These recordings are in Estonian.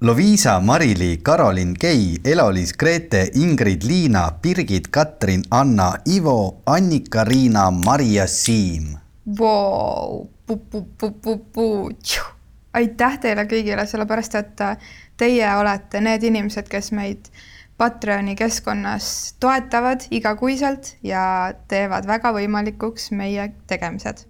Loviisa, Marili, Karolin, Kei, Elo-Liis, Grete, Ingrid, Liina, Birgit, Katrin, Anna, Ivo, Annika, Riina, Maria, Siim. Wow.. aitäh teile kõigile, sellepärast et teie olete need inimesed, kes meid Patreoni keskkonnas toetavad igakuiselt ja teevad väga võimalikuks meie tegemised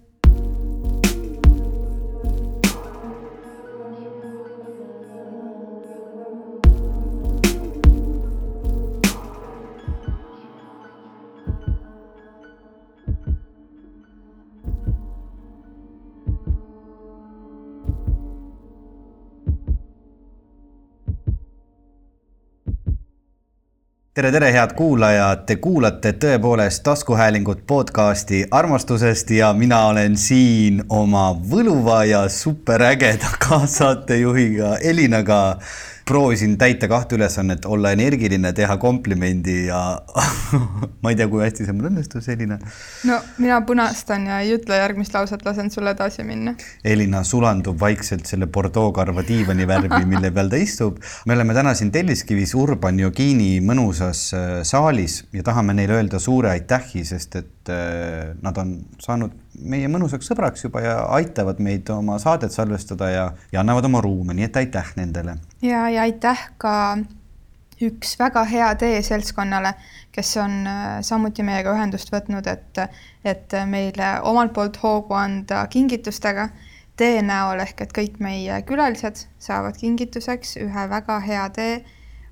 tere, tere, head kuulajad, te kuulate tõepoolest taskuhäälingut podcasti armastusest ja mina olen siin oma võluva ja superägeda kaassaatejuhiga Elinaga proovisin täita kahte ülesannet, olla energiline, teha komplimendi ja ma ei tea, kui hästi see mul õnnestus, Elina. no mina punastan ja ei ütle järgmist lauset, lasen sul edasi minna. Elina sulandub vaikselt selle Bordeaux karva diivani värvi, mille peal ta istub. me oleme täna siin Telliskivis Urban Yogini mõnusas äh, saalis ja tahame neile öelda suure aitähi, sest et äh, nad on saanud meie mõnusaks sõbraks juba ja aitavad meid oma saadet salvestada ja, ja annavad oma ruume, nii et aitäh nendele. ja, ja aitäh ka üks väga hea tee seltskonnale, kes on äh, samuti meiega ühendust võtnud, et, et meile omalt poolt hoogu anda kingitustega tee näol ehk et kõik meie külalised saavad kingituseks ühe väga hea tee,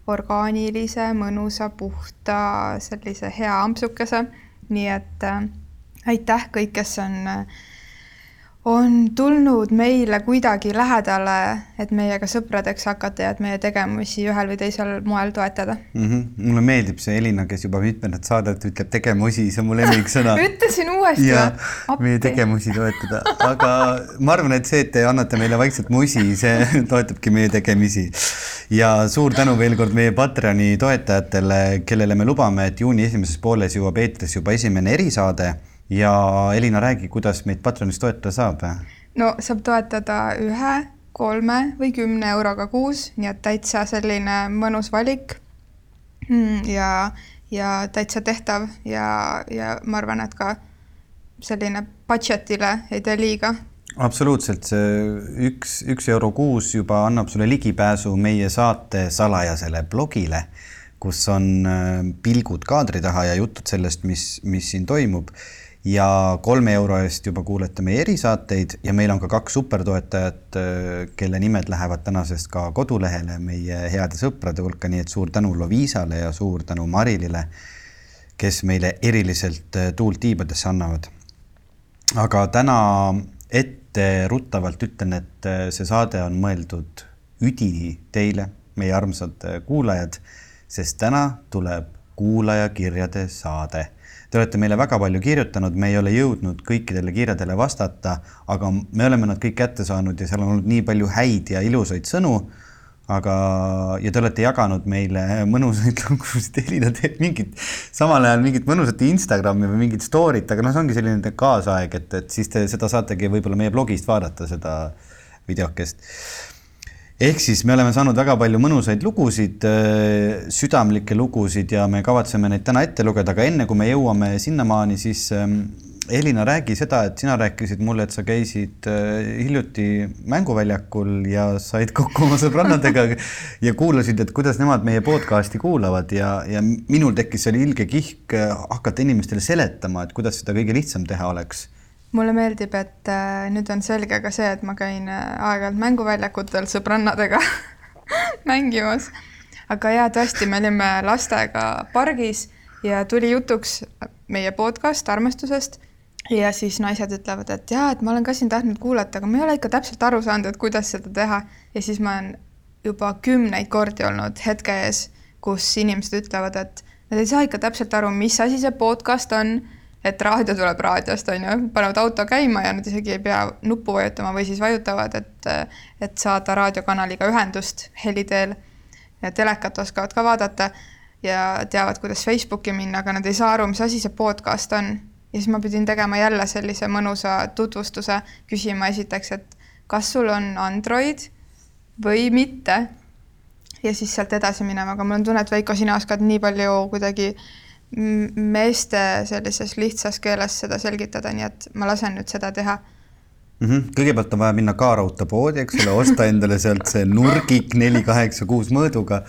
orgaanilise, mõnusa, puhta, sellise hea ampsukese. Nii et äh, aitäh kõik, kes on, on tulnud meile kuidagi lähedale, et meiega sõpradeks hakata ja et meie tegevusi ühel või teisel moel toetada mm. -hmm. mulle meeldib see Elina, kes juba mitmendat saadet ütleb tegemusi, see on mu lemmiksõna ütlesin uuesti või? meie tegemusi toetada, aga ma arvan, et see, et te annate meile vaikselt musi, see toetabki meie tegemisi. ja suur tänu veel kord meie Patreoni toetajatele, kellele me lubame, et juuni esimeses pooles jõuab eetrisse juba esimene erisaade ja Elina, räägi, kuidas meid Patreonis toetada saab? no saab toetada ühe, kolme või kümne euroga kuus, nii et täitsa selline mõnus valik. Mm, ja, ja täitsa tehtav ja, ja ma arvan, et ka selline budget'ile ei tee liiga absoluutselt, see üks, üks euro kuus juba annab sulle ligipääsu meie saate salajasele blogile, kus on äh, pilgud kaadri taha ja jutud sellest, mis, mis siin toimub ja kolme euro eest juba kuulete meie erisaateid ja meil on ka kaks supertoetajat, kelle nimed lähevad tänasest ka kodulehele meie heade sõprade hulka, nii et suur tänu Loviisale ja suur tänu Marilile, kes meile eriliselt tuult tiibadesse annavad. aga täna etteruttavalt ütlen, et see saade on mõeldud üdini teile, meie armsad kuulajad, sest täna tuleb kuulajakirjade saade Te olete meile väga palju kirjutanud, me ei ole jõudnud kõikidele kirjadele vastata, aga me oleme nad kõik kätte saanud ja seal on olnud nii palju häid ja ilusaid sõnu. aga, ja te olete jaganud meile mõnusaid lugusid, Elina teeb mingit, samal ajal mingit mõnusat Instagrami või mingit story't, aga noh, see ongi selline kaasaeg, et, et siis te seda saategi võib-olla meie blogist vaadata, seda videokest ehk siis me oleme saanud väga palju mõnusaid lugusid, äh, südamlikke lugusid ja me kavatseme neid täna ette lugeda, aga enne kui me jõuame sinnamaani, siis ähm, Elina, räägi seda, et sina rääkisid mulle, et sa käisid äh, hiljuti mänguväljakul ja said kokku oma sõbrannadega ja kuulasid, et kuidas nemad meie podcast'i kuulavad ja, ja minul tekkis seal ilge kihk äh, hakata inimestele seletama, et kuidas seda kõige lihtsam teha oleks mulle meeldib, et äh, nüüd on selge ka see, et ma käin äh, aeg-ajalt mänguväljakutel sõbrannadega mängimas. aga jaa, tõesti, me olime lastega pargis ja tuli jutuks meie podcast armastusest ja siis naised ütlevad, et jaa, et ma olen ka siin tahtnud kuulata, aga ma ei ole ikka täpselt aru saanud, et kuidas seda teha. ja siis ma olen juba kümneid kordi olnud hetke ees, kus inimesed ütlevad, et nad ei saa ikka täpselt aru, mis asi see podcast on et raadio tuleb raadiost, on ju, panevad auto käima ja nad isegi ei pea nuppu vajutama või siis vajutavad, et, et saada raadiokanaliga ühendust heli teel. telekat oskavad ka vaadata ja teavad, kuidas Facebooki minna, aga nad ei saa aru, mis asi see podcast on. ja siis ma pidin tegema jälle sellise mõnusa tutvustuse, küsima esiteks, et kas sul on Android või mitte. ja siis sealt edasi minema, aga mul on tunne, et Veiko, sina oskad nii palju kuidagi meeste sellises lihtsas keeles seda selgitada, nii et ma lasen nüüd seda teha mm. -hmm. kõigepealt on vaja minna K-raudteepoodi, eks ole, osta endale sealt see nurgik neli kaheksa kuus mõõduga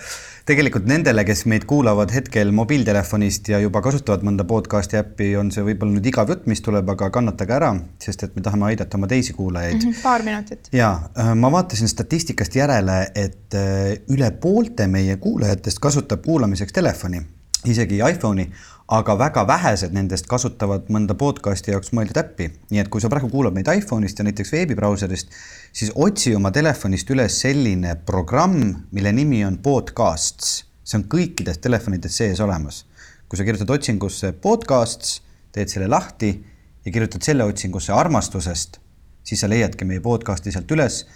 tegelikult nendele, kes meid kuulavad hetkel mobiiltelefonist ja juba kasutavad mõnda podcast'i äppi, on see võib-olla nüüd igav jutt, mis tuleb, aga kannatage ära, sest et me tahame aidata oma teisi kuulajaid mm. -hmm, paar minutit. ja äh, ma vaatasin statistikast järele, et äh, üle poolte meie kuulajatest kasutab kuulamiseks telefoni, isegi iPhone'i aga väga vähesed nendest kasutavad mõnda podcast'i jaoks mõeldud äppi. nii et kui sa praegu kuulad meid iPhone'ist ja näiteks veebibrauserist, siis otsi oma telefonist üles selline programm, mille nimi on Podcasts. see on kõikides telefonides sees olemas. kui sa kirjutad otsingusse Podcasts, teed selle lahti ja kirjutad selle otsingusse armastusest, siis sa leiadki meie podcast'i sealt üles.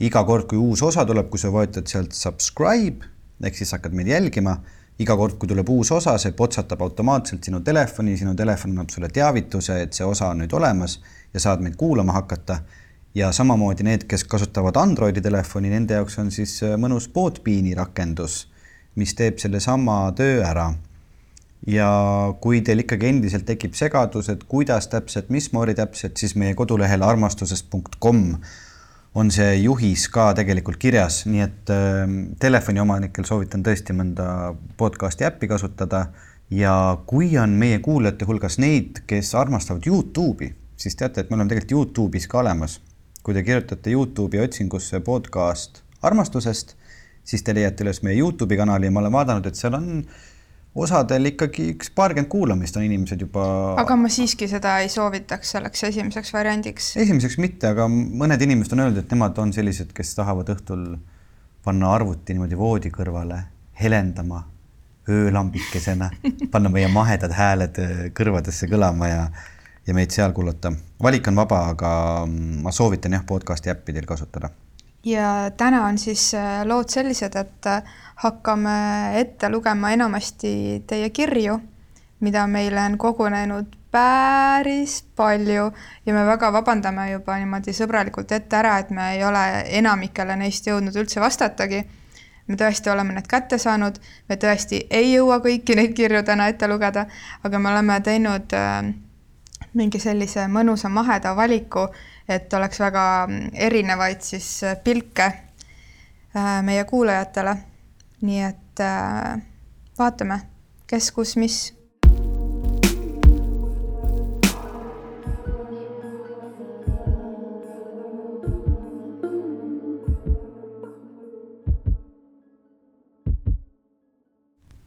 iga kord, kui uus osa tuleb, kui sa vajutad sealt subscribe ehk siis hakkad meid jälgima iga kord, kui tuleb uus osa, see potsatab automaatselt sinu telefoni, sinu telefon annab sulle teavituse, et see osa on nüüd olemas ja saad meid kuulama hakata. ja samamoodi need, kes kasutavad Androidi telefoni, nende jaoks on siis äh, mõnus Podbeani rakendus, mis teeb sellesama töö ära. ja kui teil ikkagi endiselt tekib segadus, et kuidas täpselt, mismoodi täpselt, siis meie kodulehel armastusest.com on see juhis ka tegelikult kirjas, nii et äh, telefoniomanikel soovitan tõesti mõnda podcast'i äppi kasutada ja kui on meie kuulajate hulgas neid, kes armastavad Youtube'i, siis teate, et me oleme tegelikult Youtube'is ka olemas. kui te kirjutate Youtube'i otsingusse podcast armastusest, siis te leiate üles meie Youtube'i kanali ja ma olen vaadanud, et seal on äh, osadel ikkagi üks paarkümmend kuulamist on inimesed juba. aga ma siiski seda ei soovitaks selleks esimeseks variandiks. esimeseks mitte, aga mõned inimesed on öelnud, et nemad on sellised, kes tahavad õhtul panna arvuti niimoodi voodi kõrvale, helendama öölambikesena, panna meie mahedad hääled äh, kõrvadesse kõlama ja ja meid seal kuulata. valik on vaba, aga ma soovitan jah, podcast'i äppi teil kasutada ja täna on siis äh, lood sellised, et äh, hakkame ette lugema enamasti teie kirju, mida meile on kogunenud päris palju ja me väga vabandame juba niimoodi sõbralikult ette ära, et me ei ole enamikele neist jõudnud üldse vastatagi. me tõesti oleme need kätte saanud, me tõesti ei jõua kõiki neid kirju täna ette lugeda, aga me oleme teinud äh, mingi sellise mõnusa maheda valiku et oleks väga erinevaid siis äh, pilke äh, meie kuulajatele. nii et äh, vaatame, kes, kus, mis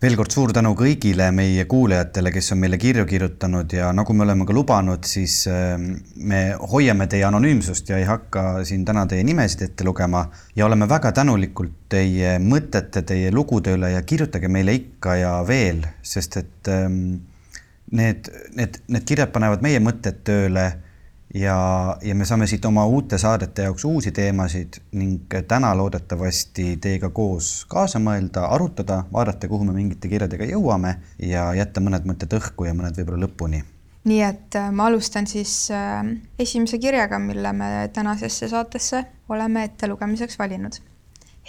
veel kord suur tänu kõigile meie kuulajatele, kes on meile kirju kirjutanud ja nagu me oleme ka lubanud, siis ähm, me hoiame teie anonüümsust ja ei hakka siin täna teie nimesid ette lugema ja oleme väga tänulikud teie mõtete, teie lugude üle ja kirjutage meile ikka ja veel, sest et ähm, need, need, need kirjad panevad meie mõtted tööle ja, ja me saame siit oma uute saadete jaoks uusi teemasid ning täna loodetavasti teiega koos kaasa mõelda, arutada, vaadata, kuhu me mingite kirjadega jõuame ja jätta mõned mõtted õhku ja mõned võib-olla lõpuni. nii et äh, ma alustan siis äh, esimese kirjaga, mille me tänasesse saatesse oleme ettelugemiseks valinud.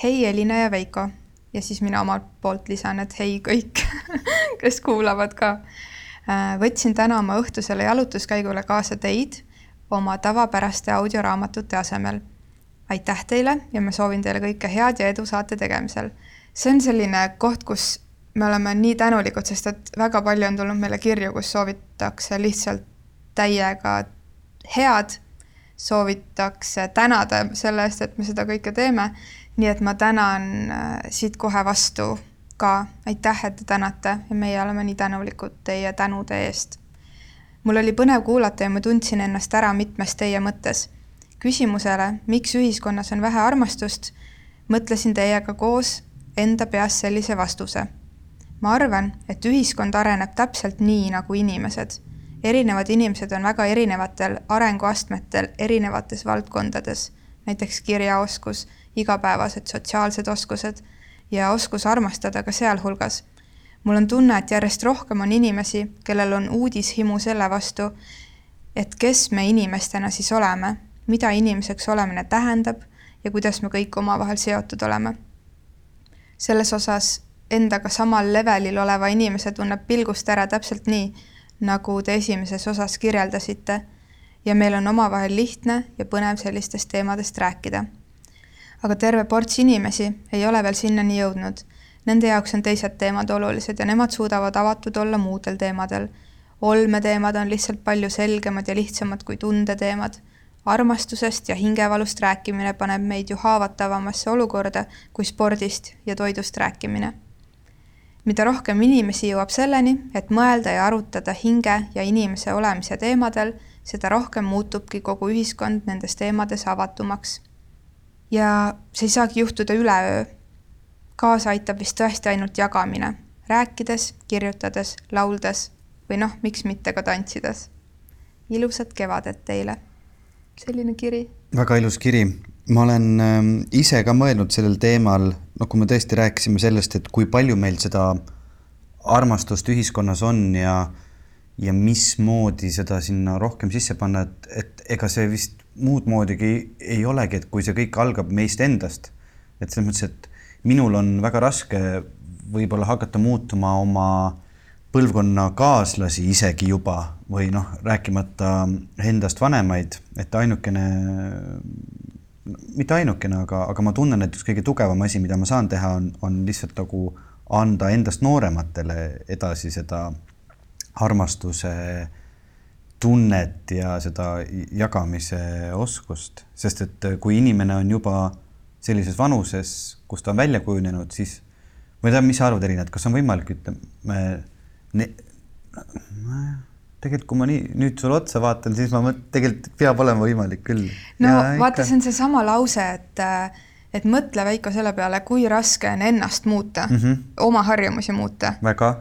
hei, Elina ja Veiko ja siis mina omalt poolt lisan, et hei kõik kes kuulavad ka. Äh, võtsin täna oma õhtusele jalutuskäigule kaasa teid oma tavapäraste audioraamatute asemel. aitäh teile ja ma soovin teile kõike head ja edu saate tegemisel. see on selline koht, kus me oleme nii tänulikud, sest et väga palju on tulnud meile kirju, kus soovitakse lihtsalt täiega head, soovitakse tänada selle eest, et me seda kõike teeme. nii et ma tänan äh, siit kohe vastu ka, aitäh, et te tänate ja meie oleme nii tänulikud teie tänude eest mul oli põnev kuulata ja ma tundsin ennast ära mitmes teie mõttes. küsimusele, miks ühiskonnas on vähe armastust, mõtlesin teiega koos enda peas sellise vastuse. ma arvan, et ühiskond areneb täpselt nii nagu inimesed. erinevad inimesed on väga erinevatel arenguastmetel erinevates valdkondades, näiteks kirjaoskus, igapäevased sotsiaalsed oskused ja oskus armastada ka sealhulgas mul on tunne, et järjest rohkem on inimesi, kellel on uudishimu selle vastu, et kes me inimestena siis oleme, mida inimeseks olemine tähendab ja kuidas me kõik omavahel seotud oleme. selles osas endaga samal levelil oleva inimese tunneb pilgust ära täpselt nii, nagu te esimeses osas kirjeldasite ja meil on omavahel lihtne ja põnev sellistest teemadest rääkida. aga terve ports inimesi ei ole veel sinnani jõudnud. Nende jaoks on teised teemad olulised ja nemad suudavad avatud olla muudel teemadel. olmeteemad on lihtsalt palju selgemad ja lihtsamad kui tundeteemad armastusest ja hingevalust rääkimine paneb meid ju haavatavamasse olukorda kui spordist ja toidust rääkimine. mida rohkem inimesi jõuab selleni, et mõelda ja arutada hinge ja inimese olemise teemadel, seda rohkem muutubki kogu ühiskond nendes teemades avatumaks. ja see ei saagi juhtuda üleöö. Kaasa aitab vist tõesti ainult jagamine, rääkides, kirjutades, lauldes või noh, miks mitte ka tantsides. ilusat kevadet teile selline kiri. väga ilus kiri. ma olen äh, ise ka mõelnud sellel teemal, noh, kui me tõesti rääkisime sellest, et kui palju meil seda armastust ühiskonnas on ja ja mismoodi seda sinna rohkem sisse panna, et, et ega see vist muud moodigi ei olegi, et kui see kõik algab meist endast. et selles mõttes, et minul on väga raske võib-olla hakata muutuma oma põlvkonnakaaslasi isegi juba või noh, rääkimata endast vanemaid, et ainukene, mitte ainukene, aga, aga ma tunnen, et üks kõige tugevam asi, mida ma saan teha, on, on lihtsalt nagu anda endast noorematele edasi seda armastuse tunnet ja seda jagamise oskust, sest et kui inimene on juba sellises vanuses, kus ta on välja kujunenud, siis ma ei tea, mis sa arvad, Elina, et kas on võimalik, ütleme ne, tegelikult, kui ma nii nüüd sulle otsa vaatan, siis ma mõtlen, tegelikult peab olema võimalik küll. no ja, vaata, see on seesama lause, et, et mõtle, Veiko, selle peale, kui raske on ennast muuta mm, -hmm. oma harjumusi muuta. väga.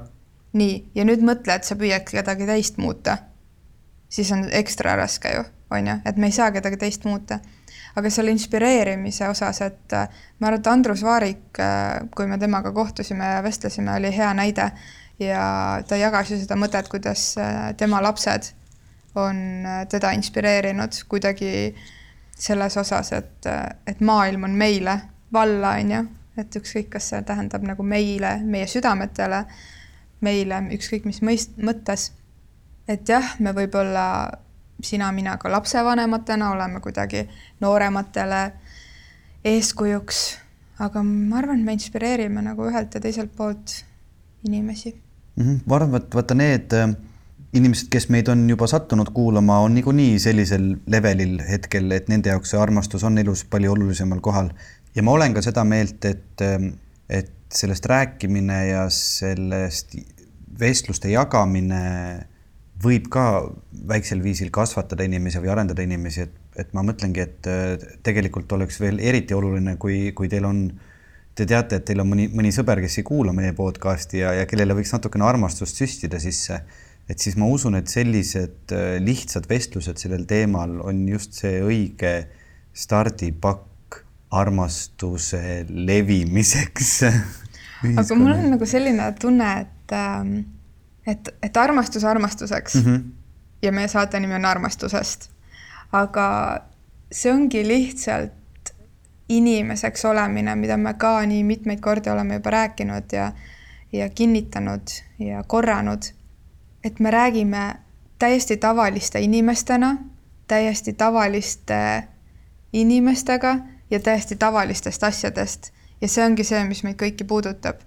nii, ja nüüd mõtle, et sa püüad kedagi teist muuta. siis on ekstra raske ju, on ju, et me ei saa kedagi teist muuta. Aga selle inspireerimise osas, et ma arvan, et Andrus Vaarik, kui me temaga kohtusime ja vestlesime, oli hea näide ja ta jagas ju seda mõtet, kuidas äh, tema lapsed on äh, teda inspireerinud kuidagi selles osas, et, äh, et maailm on meile valla, on ju, et ükskõik, kas see tähendab nagu meile, meie südametele, meile ükskõik mis mõist-, mõttes. et jah, me võib-olla sina, mina ka lapsevanematena oleme kuidagi noorematele eeskujuks, aga ma arvan, et me inspireerime nagu ühelt ja teiselt poolt inimesi mm. -hmm. ma arvan, et vaata need äh, inimesed, kes meid on juba sattunud kuulama, on niikuinii sellisel levelil hetkel, et nende jaoks see armastus on elus palju olulisemal kohal. ja ma olen ka seda meelt, et, äh, et sellest rääkimine ja sellest vestluste jagamine võib ka väiksel viisil kasvatada inimesi või arendada inimesi, et, et ma mõtlengi, et tegelikult oleks veel eriti oluline, kui, kui teil on te teate, et teil on mõni, mõni sõber, kes ei kuula meie podcast'i ja, ja kellele võiks natukene armastust süstida sisse, et siis ma usun, et sellised äh, lihtsad vestlused sellel teemal on just see õige stardipakk armastuse levimiseks. Aga mul on nagu selline tunne, et, ähm, et, et armastus armastuseks mm -hmm. ja meie saate nimi on Armastusest. aga see ongi lihtsalt inimeseks olemine, mida me ka nii mitmeid kordi oleme juba rääkinud ja, ja kinnitanud ja korranud. et me räägime täiesti tavaliste inimestena, täiesti tavaliste inimestega ja täiesti tavalistest asjadest. ja see ongi see, mis meid kõiki puudutab.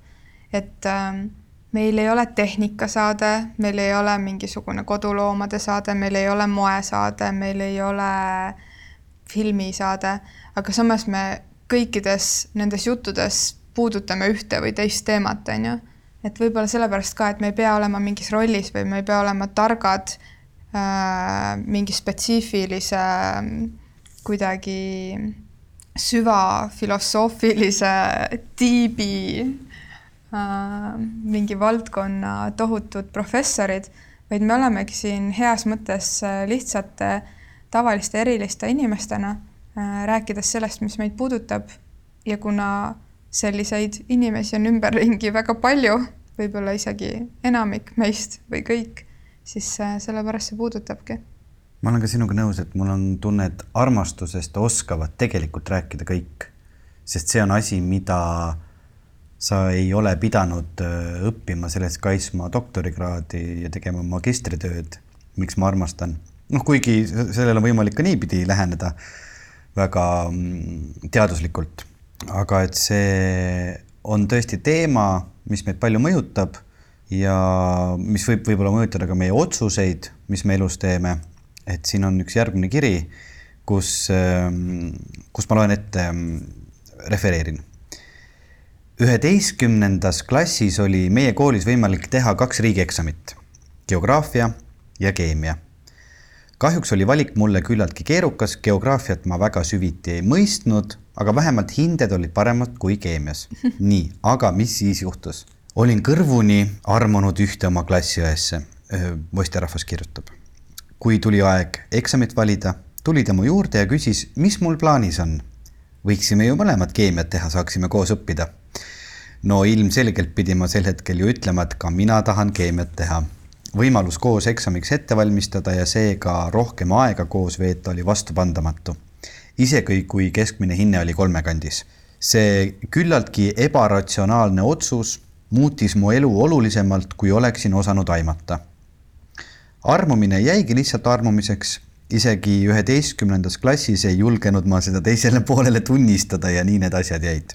et äh, meil ei ole tehnikasaade, meil ei ole mingisugune koduloomade saade, meil ei ole moesaade, meil ei ole filmisaade, aga samas me kõikides nendes juttudes puudutame ühte või teist teemat, on ju. et võib-olla sellepärast ka, et me ei pea olema mingis rollis või me ei pea olema targad äh, mingi spetsiifilise kuidagi süvafilosoofilise tiibi mingi valdkonna tohutud professorid, vaid me olemegi siin heas mõttes lihtsate tavaliste eriliste inimestena Äh, rääkides sellest, mis meid puudutab ja kuna selliseid inimesi on ümberringi väga palju, võib-olla isegi enamik meist või kõik, siis äh, sellepärast see puudutabki. ma olen ka sinuga nõus, et mul on tunne, et armastusest oskavad tegelikult rääkida kõik, sest see on asi, mida sa ei ole pidanud äh, õppima selleks kaitsma doktorikraadi ja tegema magistritööd. miks ma armastan? noh, kuigi sellele on võimalik ka niipidi läheneda väga mm, teaduslikult, aga et see on tõesti teema, mis meid palju mõjutab ja mis võib võib-olla mõjutada ka meie otsuseid, mis me elus teeme. et siin on üks järgmine kiri, kus, ähm, kus ma loen ette, ähm, refereerin. Üheteistkümnendas klassis oli meie koolis võimalik teha kaks riigieksamit, geograafia ja keemia kahjuks oli valik mulle küllaltki keerukas, geograafiat ma väga süviti ei mõistnud, aga vähemalt hinded olid paremad kui keemias. nii, aga mis siis juhtus? olin kõrvuni armunud ühte oma klassiõesse, poisterahvas kirjutab. kui tuli aeg eksamit valida, tuli ta mu juurde ja küsis, mis mul plaanis on. võiksime ju mõlemad keemiat teha, saaksime koos õppida. No ilmselgelt pidin ma sel hetkel ju ütlema, et ka mina tahan keemiat teha võimalus koos eksamiks ette valmistada ja seega rohkem aega koos veeta oli vastupandamatu. isegi kui keskmine hinne oli kolmekandis. see küllaltki ebaratsionaalne otsus muutis mu elu olulisemalt, kui oleksin osanud aimata. armumine jäigi lihtsalt armumiseks, isegi üheteistkümnendas klassis ei julgenud ma seda teisele poolele tunnistada ja nii need asjad jäid.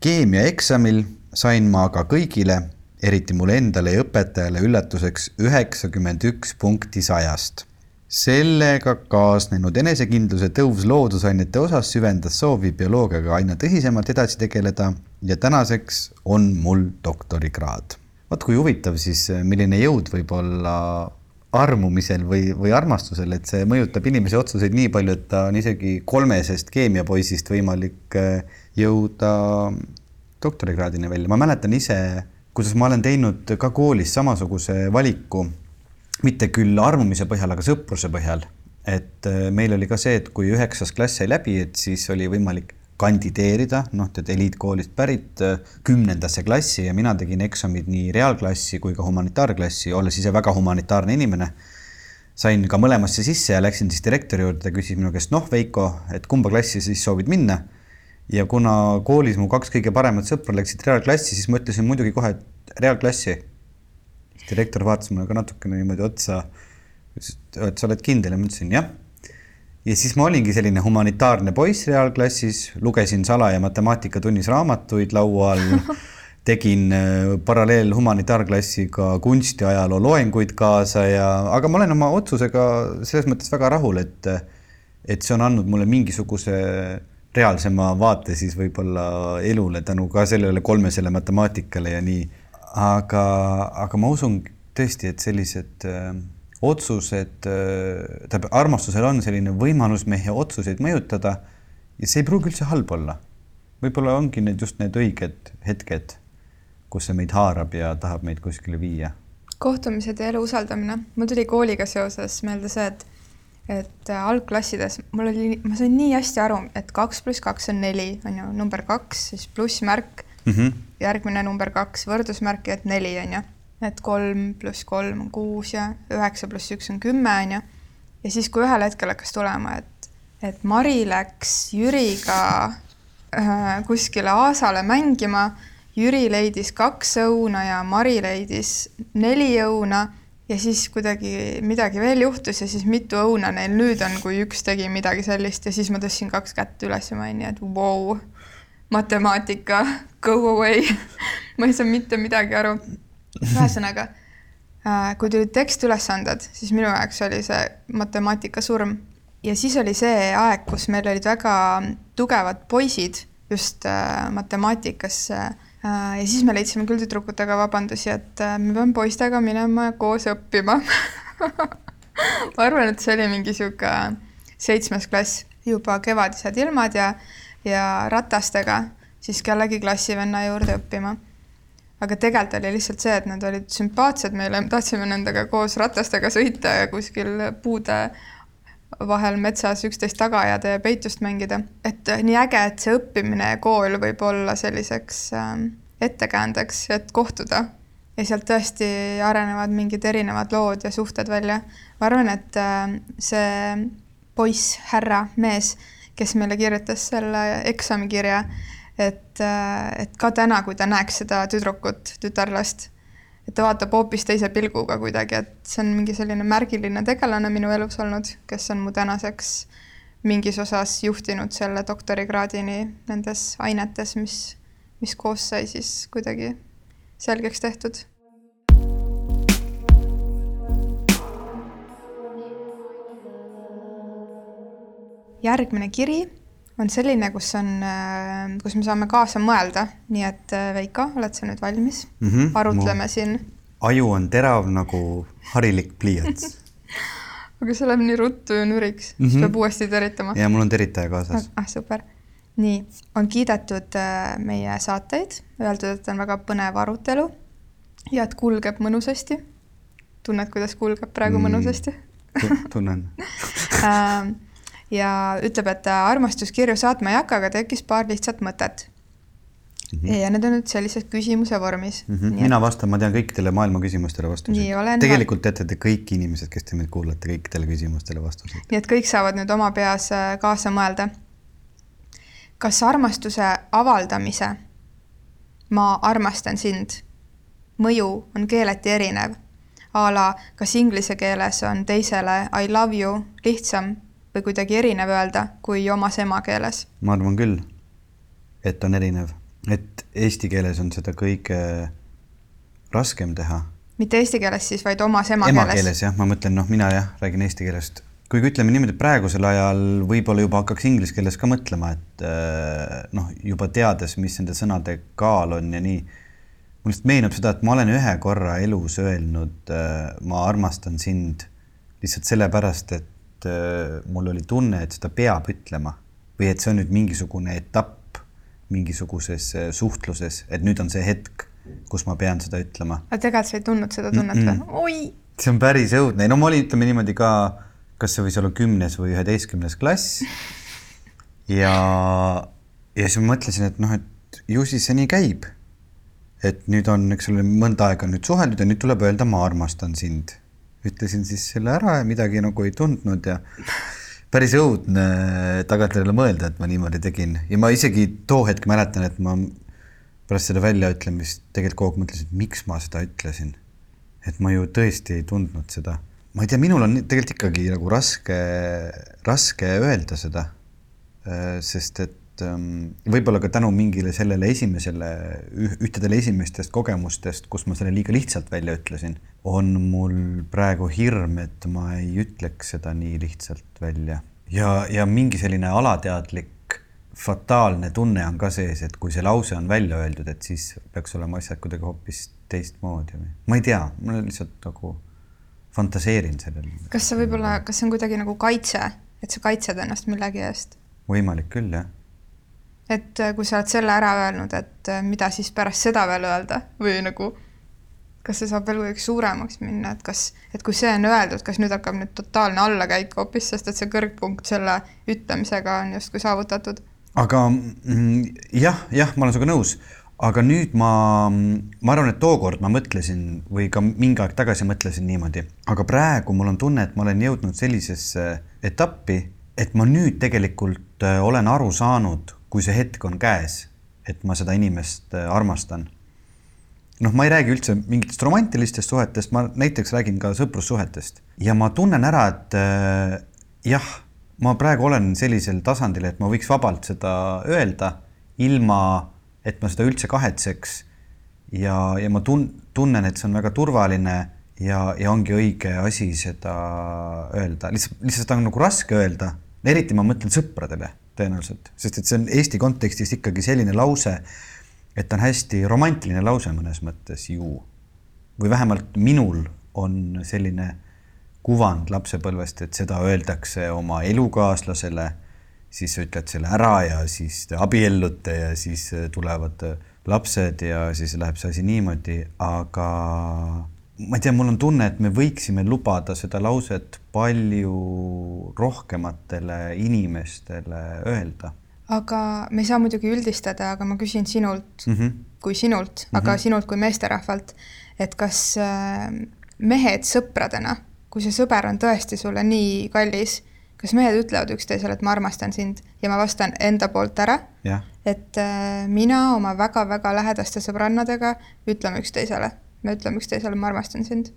Keemiaeksamil sain ma aga kõigile eriti mulle endale ja õpetajale üllatuseks üheksakümmend üks punkti sajast. sellega kaasnenud enesekindluse tõus loodusainete osas süvendas soovi bioloogiaga aina tõsisemalt edasi tegeleda ja tänaseks on mul doktorikraad. vot kui huvitav siis, milline jõud võib olla armumisel või, või armastusel, et see mõjutab inimese otsuseid nii palju, et ta on isegi kolmesest keemiapoisist võimalik äh, jõuda doktorikraadini välja. ma mäletan ise kuidas ma olen teinud ka koolis samasuguse valiku, mitte küll armumise põhjal, aga sõpruse põhjal. et äh, meil oli ka see, et kui üheksas klass sai läbi, et siis oli võimalik kandideerida, noh, tead eliitkoolist pärit äh, kümnendasse klassi ja mina tegin eksamid nii reaalklassi kui ka humanitaarklassi, olles ise väga humanitaarne inimene. sain ka mõlemasse sisse ja läksin siis direktori juurde, küsis minu käest, noh, Veiko, et kumba klassi siis soovid minna ja kuna koolis mu kaks kõige paremat sõpra läksid reaalklassi, siis ma ütlesin muidugi kohe, et reaalklassi. direktor vaatas mulle ka natukene niimoodi otsa, ütles, et sa oled kindel ja ma ütlesin jah. ja siis ma olingi selline humanitaarne poiss reaalklassis, lugesin salaja matemaatikatunnis raamatuid laua all tegin äh, paralleel humanitaarklassiga kunstiajaloo loenguid kaasa ja, aga ma olen oma otsusega selles mõttes väga rahul, et, et see on andnud mulle mingisuguse reaalsema vaate siis võib-olla elule tänu ka sellele kolmesele matemaatikale ja nii. aga, aga ma usun tõesti, et sellised äh, otsused äh,, tähendab, armastusel on selline võimalus meie otsuseid mõjutada ja see ei pruugi üldse halb olla. võib-olla ongi need just need õiged hetked, kus see meid haarab ja tahab meid kuskile viia. kohtumised ja elu usaldamine. mul tuli kooliga seoses meelde see, et et äh, algklassides mul oli, ma sain nii hästi aru, et kaks pluss kaks on neli, on ju, number kaks, siis plussmärk mm, -hmm. järgmine number kaks, võrdusmärk ja et neli on ju. et kolm pluss kolm on kuus ja üheksa pluss üks on kümme on ju. ja siis, kui ühel hetkel hakkas tulema, et, et Mari läks Jüriga äh, kuskile Aasale mängima, Jüri leidis kaks õuna ja Mari leidis neli õuna ja siis kuidagi midagi veel juhtus ja siis mitu õuna neil nüüd on, kui üks tegi midagi sellist ja siis ma tõstsin kaks kätt üles ja ma olin nii, et vau wow,, matemaatika, go away ma ei saa mitte midagi aru. ühesõnaga, äh, kui tulid tekstülesanded, siis minu jaoks oli see matemaatika surm ja siis oli see aeg, kus meil olid väga tugevad poisid just äh, matemaatikas Äh, ja siis me leidsime küll tüdrukutega vabandusi, et äh, me peame poistega minema koos õppima ma arvan, et see oli mingi sihuke seitsmes klass, juba kevadised ilmad ja, ja ratastega siis kellegi klassivenna juurde õppima. aga tegelikult oli lihtsalt see, et nad olid sümpaatsed meile, me tahtsime nendega koos ratastega sõita ja kuskil puude vahel metsas üksteist taga ajada ja peitust mängida. et äh, nii äge, et see õppimine ja kool võib olla selliseks äh, ettekäändeks, et kohtuda. ja sealt tõesti arenevad mingid erinevad lood ja suhted välja. ma arvan, et äh, see poiss, härra, mees, kes meile kirjutas selle eksamikirja, et, äh, et ka täna, kui ta näeks seda tüdrukut, tütarlast, et ta vaatab hoopis teise pilguga kuidagi, et see on mingi selline märgiline tegelane minu elus olnud, kes on mu tänaseks mingis osas juhtinud selle doktorikraadini nendes ainetes, mis, mis koos sai siis kuidagi selgeks tehtud. Järgmine kiri on selline, kus on, äh, kus me saame kaasa mõelda, nii et äh, Veiko, oled sa nüüd valmis mm? -hmm, arutleme siin. aju on terav nagu harilik pliiats aga see läheb nii ruttu ja nüriks mm, -hmm. siis peab uuesti teritama. ja mul on teritaja kaasas. ah, super. nii, on kiidetud äh, meie saateid, öeldud, et on väga põnev arutelu ja et kulgeb mõnusasti. tunned, kuidas kulgeb praegu mm, mõnusasti tunnen ja ütleb, et armastuskirju saatma ei hakka, aga tekkis paar lihtsat mõtet mm. -hmm. ja need on nüüd sellises küsimuse vormis mm. -hmm. mina vastan, ma tean kõikidele maailma küsimustele vastuseid. Tegelikult teate te kõik inimesed, kes te meid kuulate, kõikidele küsimustele vastuseid. nii et kõik saavad nüüd oma peas äh, kaasa mõelda. kas armastuse avaldamise ma armastan sind mõju on keeleti erinev? a la, kas inglise keeles on teisele I love you lihtsam või kuidagi erinev öelda kui omas emakeeles? ma arvan küll, et on erinev, et eesti keeles on seda kõige raskem teha. mitte eesti keeles siis, vaid omas emakeeles? emakeeles jah, ma mõtlen, noh, mina jah, räägin eesti keelest. kuigi ütleme niimoodi, praegusel ajal võib-olla juba hakkaks inglise keeles ka mõtlema, et äh, noh, juba teades, mis nende sõnade kaal on ja nii. mul lihtsalt meenub seda, et ma olen ühe korra elus öelnud äh, ma armastan sind lihtsalt sellepärast, et et äh, mul oli tunne, et seda peab ütlema või et see on nüüd mingisugune etapp mingisuguses äh, suhtluses, et nüüd on see hetk, kus ma pean seda ütlema. aga tegelikult sa ei tundnud seda tunnet või mm -mm.? oi! see on päris õudne, no ma olin, ütleme niimoodi ka, kas see võis olla kümnes või üheteistkümnes klass. ja, ja siis ma mõtlesin, et noh, et ju siis see nii käib. et nüüd on, eks ole, mõnda aega nüüd suheldud ja nüüd tuleb öelda, ma armastan sind ütlesin siis selle ära ja midagi nagu ei tundnud ja päris õudne tagantjärele mõelda, et ma niimoodi tegin ja ma isegi too hetk mäletan, et ma pärast seda väljaütlemist tegelikult kogu aeg mõtlesin, et miks ma seda ütlesin. et ma ju tõesti ei tundnud seda. ma ei tea, minul on tegelikult ikkagi nagu raske, raske öelda seda. sest et et ähm, võib-olla ka tänu mingile sellele esimesele, ühtedele esimestest kogemustest, kus ma selle liiga lihtsalt välja ütlesin, on mul praegu hirm, et ma ei ütleks seda nii lihtsalt välja. ja, ja mingi selline alateadlik fataalne tunne on ka sees, et kui see lause on välja öeldud, et siis peaks olema asjad kuidagi hoopis teistmoodi või ma ei tea, ma lihtsalt nagu fantaseerin sellele. kas see võib-olla, kas see on kuidagi nagu kaitse, et sa kaitsed ennast millegi eest? võimalik küll, jah et äh, kui sa oled selle ära öelnud, et äh, mida siis pärast seda veel öelda või nagu kas see saab veel kuidagi suuremaks minna, et kas, et kui see on öeldud, kas nüüd hakkab nüüd totaalne allakäik hoopis, sest et see kõrgpunkt selle ütlemisega on justkui saavutatud? aga mm, jah, jah, ma olen sinuga nõus, aga nüüd ma, ma arvan, et tookord ma mõtlesin või ka mingi aeg tagasi mõtlesin niimoodi, aga praegu mul on tunne, et ma olen jõudnud sellisesse etappi, et ma nüüd tegelikult äh, olen aru saanud, kui see hetk on käes, et ma seda inimest äh, armastan. Noh, ma ei räägi üldse mingitest romantilistest suhetest, ma näiteks räägin ka sõprussuhetest. Ja ma tunnen ära, et äh, jah, ma praegu olen sellisel tasandil, et ma võiks vabalt seda öelda, ilma et ma seda üldse kahetseks. ja, ja ma tun-, tunnen, et see on väga turvaline ja, ja ongi õige asi seda öelda, lihtsalt, lihtsalt seda on nagu raske öelda, eriti ma mõtlen sõpradele tõenäoliselt, sest et see on Eesti kontekstis ikkagi selline lause, et on hästi romantiline lause mõnes mõttes ju. või vähemalt minul on selline kuvand lapsepõlvest, et seda öeldakse oma elukaaslasele, siis sa ütled selle ära ja siis te abiellute ja siis tulevad lapsed ja siis läheb see asi niimoodi, aga ma ei tea, mul on tunne, et me võiksime lubada seda lauset palju rohkematele inimestele öelda. Aga me ei saa muidugi üldistada, aga ma küsin sinult mm -hmm. kui sinult mm, -hmm. aga mhm. sinult kui meesterahvalt, et kas äh, mehed sõpradena kui see sõber on tõesti sulle nii kallis, kas mehed ütlevad üksteisele, et ma armastan sind ja ma vastan enda poolt ära, jah, et äh, mina oma väga-väga lähedaste sõbrannadega ütleme üksteisele, me ütleme üksteisele, ma armastan sind.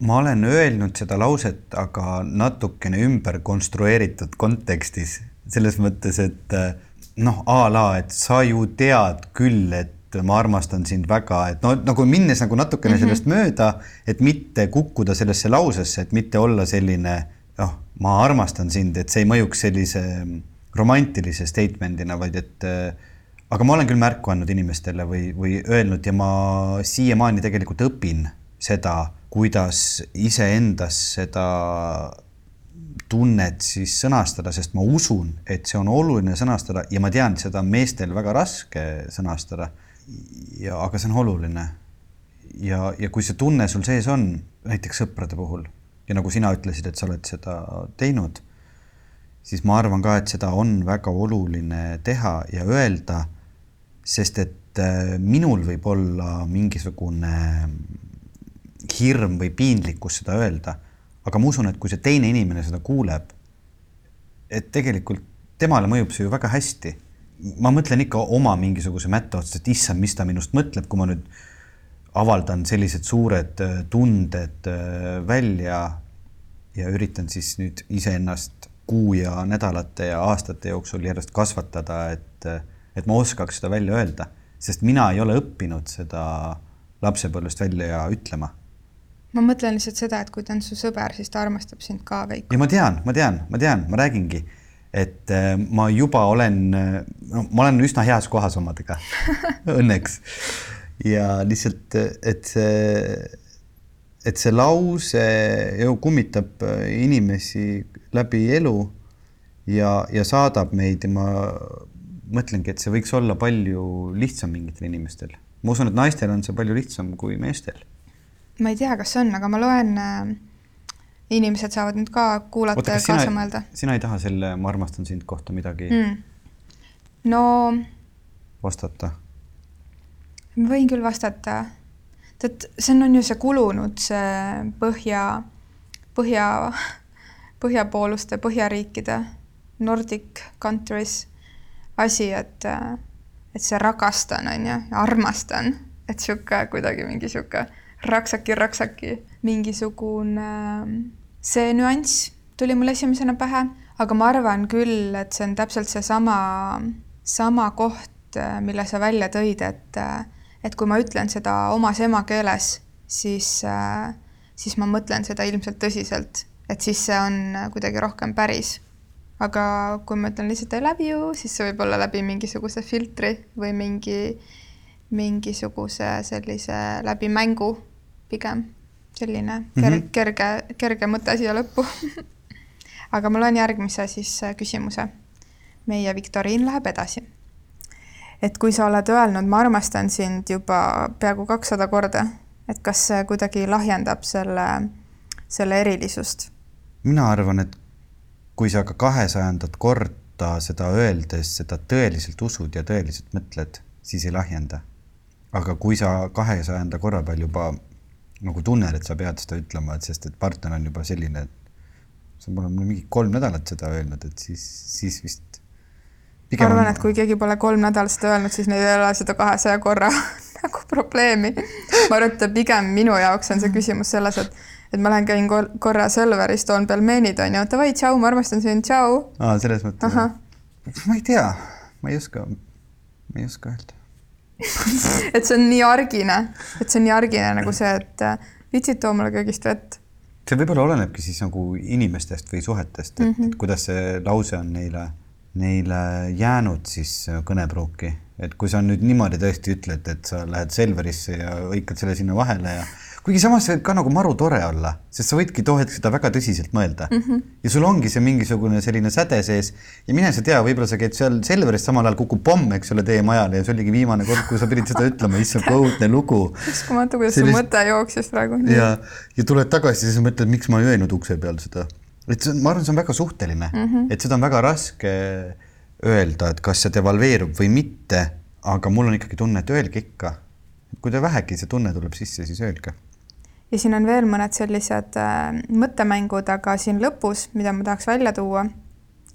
ma olen öelnud seda lauset, aga natukene ümber konstrueeritud kontekstis, selles mõttes, et äh, noh, a la, et sa ju tead küll, et ma armastan sind väga, et no nagu minnes nagu natukene mm -hmm. sellest mööda, et mitte kukkuda sellesse lausesse, et mitte olla selline noh, ma armastan sind, et see ei mõjuks sellise romantilise statement'ina, vaid et äh, aga ma olen küll märku andnud inimestele või, või öelnud ja ma siiamaani tegelikult õpin seda, kuidas iseendas seda tunnet siis sõnastada, sest ma usun, et see on oluline sõnastada ja ma tean, seda on meestel väga raske sõnastada. ja, aga see on oluline. ja, ja kui see tunne sul sees on, näiteks sõprade puhul ja nagu sina ütlesid, et sa oled seda teinud, siis ma arvan ka, et seda on väga oluline teha ja öelda, sest et äh, minul võib olla mingisugune hirm või piinlikkus seda öelda, aga ma usun, et kui see teine inimene seda kuuleb, et tegelikult temale mõjub see ju väga hästi. ma mõtlen ikka oma mingisuguse mätta otsast, et issand, mis ta minust mõtleb, kui ma nüüd avaldan sellised suured äh, tunded äh, välja ja üritan siis nüüd iseennast kuu ja nädalate ja aastate jooksul järjest kasvatada, et, et ma oskaks seda välja öelda, sest mina ei ole õppinud seda lapsepõlvest välja ütlema. Ma mõtlen lihtsalt seda, et kui ta on su sõber, siis ta armastab sind ka, Veiko. ja ma tean, ma tean, ma tean, ma räägingi, et äh, ma juba olen, no ma olen üsna heas kohas omadega õnneks. ja lihtsalt, et see, et see lause ju kummitab inimesi läbi elu ja, ja saadab meid ja ma mõtlengi, et see võiks olla palju lihtsam mingitel inimestel. ma usun, et naistel on see palju lihtsam kui meestel. Ma ei tea, kas on, aga ma loen äh,, inimesed saavad nüüd ka kuulata oota, ja kaasa sina, mõelda sina ei taha selle Ma armastan sind kohta midagi mm. no vastata? ma võin küll vastata. tead, see on, on ju see kulunud, see põhja, põhja, põhjapooluste, põhjariikide, Nordic countries asi, et, et see rakastan, on ju, armastan, et sihuke kuidagi mingi sihuke raksaki-raksaki, mingisugune see nüanss tuli mul esimesena pähe, aga ma arvan küll, et see on täpselt seesama, sama koht, mille sa välja tõid, et, et kui ma ütlen seda omas emakeeles, siis, siis ma mõtlen seda ilmselt tõsiselt, et siis see on kuidagi rohkem päris. aga kui ma ütlen lihtsalt I love you, siis see võib olla läbi mingisuguse filtri või mingi, mingisuguse sellise läbi mängu pigem. selline ker- mm, -hmm. kerge, kerge mõte siia lõppu aga ma loen järgmise siis küsimuse. meie viktoriin läheb edasi et kui sa oled öelnud, ma armastan sind juba peaaegu kakssada korda, et kas see kuidagi lahjendab selle, selle erilisust? mina arvan, et kui sa ka kahesajandat korda seda öeldes seda tõeliselt usud ja tõeliselt mõtled, siis ei lahjenda. aga kui sa kahesajanda korra peal juba nagu tunned, et sa pead seda ütlema, et sest et partner on juba selline, et sa pole mulle mingi kolm nädalat seda öelnud, et siis, siis vist ma arvan, et kui keegi pole kolm nädalat seda öelnud, siis neil ei ole seda kahesaja korra nagu probleemi. ma arvan, et pigem minu jaoks on see küsimus selles, et, et ma lähen, käin kor korra Selveris, toon pelmeenid, onju, davai, tšau, ma armastan sind, tšau. aa, selles mõttes. ma ei tea, ma ei oska, ma ei oska öelda et see on nii argine, et see on nii argine nagu see, et vitsid, too mulle köögist vett. see võib-olla olenebki siis nagu inimestest või suhetest, et mm -hmm. kuidas see lause on neile neile jäänud siis kõnepruuki, et kui sa nüüd niimoodi tõesti ütled, et sa lähed Selverisse ja hõikad selle sinna vahele ja kuigi samas see võib ka nagu maru tore olla, sest sa võidki too hetk seda väga tõsiselt mõelda mm. -hmm. ja sul ongi see mingisugune selline säde sees ja mine sa tea, võib-olla sa käid seal Selveris, samal ajal kukub pomm, eks ole, teie majale ja see oligi viimane kord, kui sa pidid seda ütlema, issand, õudne lugu. uskumatu, kuidas Sellist... su mõte jooksis praegu. ja, ja tuled tagasi ja siis mõtled, miks ma ei öelnud ukse peal seda et see on, ma arvan, see on väga suhteline mm, -hmm. et seda on väga raske öelda, et kas see devalveerub või mitte, aga mul on ikkagi tunne, et öelge ikka. kui te vähegi see tunne tuleb sisse, siis öelge. Ja siin on veel mõned sellised äh, mõttemängud, aga siin lõpus, mida ma tahaks välja tuua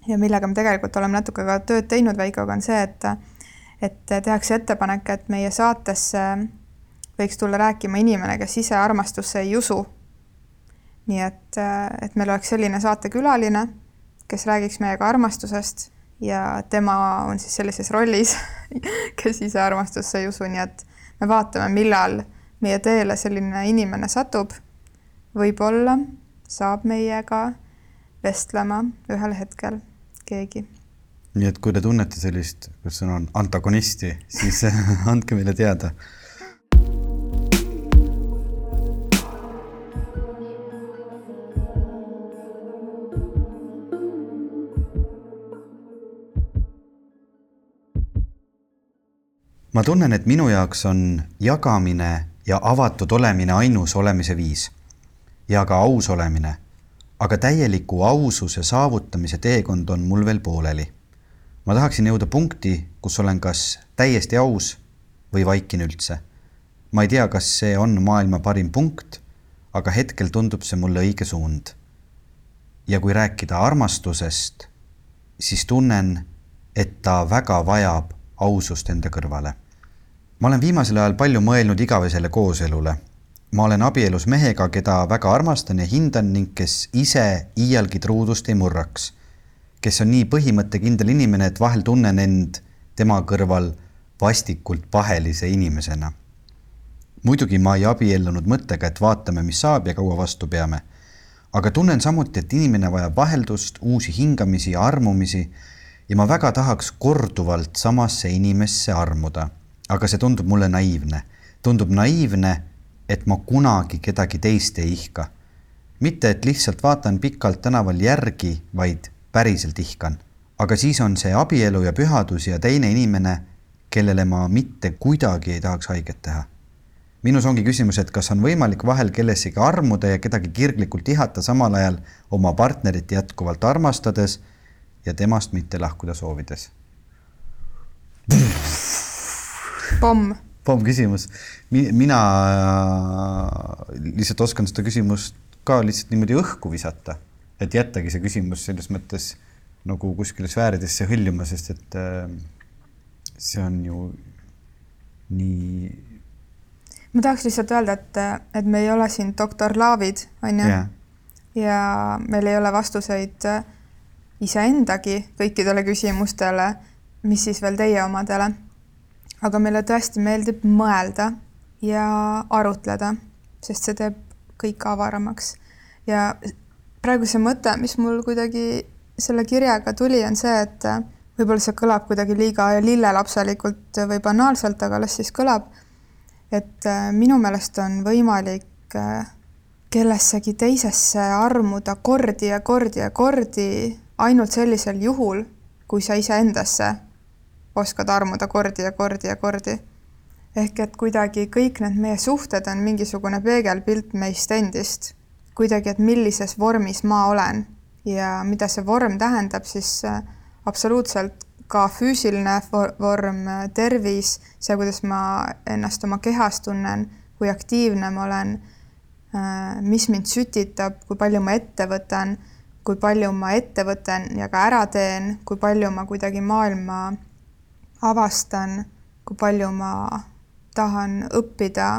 ja millega me tegelikult oleme natuke ka tööd teinud Veikoga, on see, et et tehakse ettepanek, et meie saatesse võiks tulla rääkima inimene, kes ise armastusse ei usu. nii et, et meil oleks selline saatekülaline, kes räägiks meiega armastusest ja tema on siis sellises rollis, kes ise armastusse ei usu, nii et me vaatame, millal meie teele selline inimene satub. võib-olla saab meiega vestlema ühel hetkel keegi. nii et kui te tunnete sellist, sõna on, antagonisti, siis andke meile teada ma tunnen, et minu jaoks on jagamine ja avatud olemine ainus olemise viis ja ka aus olemine. aga täieliku aususe saavutamise teekond on mul veel pooleli. ma tahaksin jõuda punkti, kus olen kas täiesti aus või vaikin üldse. ma ei tea, kas see on maailma parim punkt, aga hetkel tundub see mulle õige suund. ja kui rääkida armastusest, siis tunnen, et ta väga vajab ausust enda kõrvale. Ma olen viimasel ajal palju mõelnud igavesele kooselule. ma olen abielus mehega, keda väga armastan ja hindan ning kes ise iialgi truudust ei murraks. kes on nii põhimõttekindel inimene, et vahel tunnen end tema kõrval vastikult pahelise inimesena. muidugi ma ei abiellunud mõttega, et vaatame, mis saab ja kaua vastu peame. aga tunnen samuti, et inimene vajab vaheldust, uusi hingamisi ja armumisi ja ma väga tahaks korduvalt samasse inimesse armuda, aga see tundub mulle naiivne. tundub naiivne, et ma kunagi kedagi teist ei ihka. mitte, et lihtsalt vaatan pikalt tänaval järgi, vaid päriselt ihkan. aga siis on see abielu ja pühadus ja teine inimene, kellele ma mitte kuidagi ei tahaks haiget teha. minus ongi küsimus, et kas on võimalik vahel kellessegi armuda ja kedagi kirglikult ihata, samal ajal oma partnerit jätkuvalt armastades ja temast mitte lahkuda soovides? Pomm. pomm küsimus. mina lihtsalt oskan seda küsimust ka lihtsalt niimoodi õhku visata, et jättagi see küsimus selles mõttes nagu kuskile sfääridesse hõljuma, sest et äh, see on ju nii. ma tahaks lihtsalt öelda, et, et me ei ole siin doktor Laavid, on ju yeah.. ja meil ei ole vastuseid äh, iseendagi kõikidele küsimustele, mis siis veel teie omadele. Aga meile tõesti meeldib mõelda ja arutleda, sest see teeb kõik avaramaks. ja praegu see mõte, mis mul kuidagi selle kirjaga tuli, on see, et võib-olla see kõlab kuidagi liiga lillelapselikult või banaalselt, aga las siis kõlab. et minu meelest on võimalik kellessegi teisesse armuda kordi ja kordi ja kordi ainult sellisel juhul, kui sa iseendasse oskad armuda kordi ja kordi ja kordi. ehk et kuidagi kõik need meie suhted on mingisugune peegelpilt meist endist. kuidagi, et millises vormis ma olen ja mida see vorm tähendab, siis äh, absoluutselt ka füüsiline vorm, tervis, see, kuidas ma ennast oma kehas tunnen, kui aktiivne ma olen, äh, mis mind sütitab, kui palju ma ette võtan kui palju ma ette võtan ja ka ära teen, kui palju ma kuidagi maailma avastan, kui palju ma tahan õppida,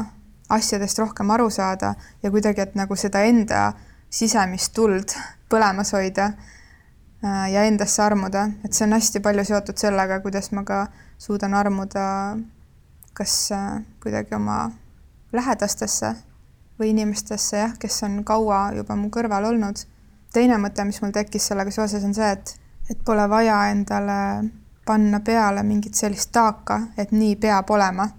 asjadest rohkem aru saada ja kuidagi, et nagu seda enda sisemist tuld põlemas hoida äh, ja endasse armuda, et see on hästi palju seotud sellega, kuidas ma ka suudan armuda kas äh, kuidagi oma lähedastesse või inimestesse jah, kes on kaua juba mu kõrval olnud. Teine mõte, mis mul tekkis sellega seoses, on see, et, et pole vaja endale panna peale mingit sellist taaka, et nii peab olema.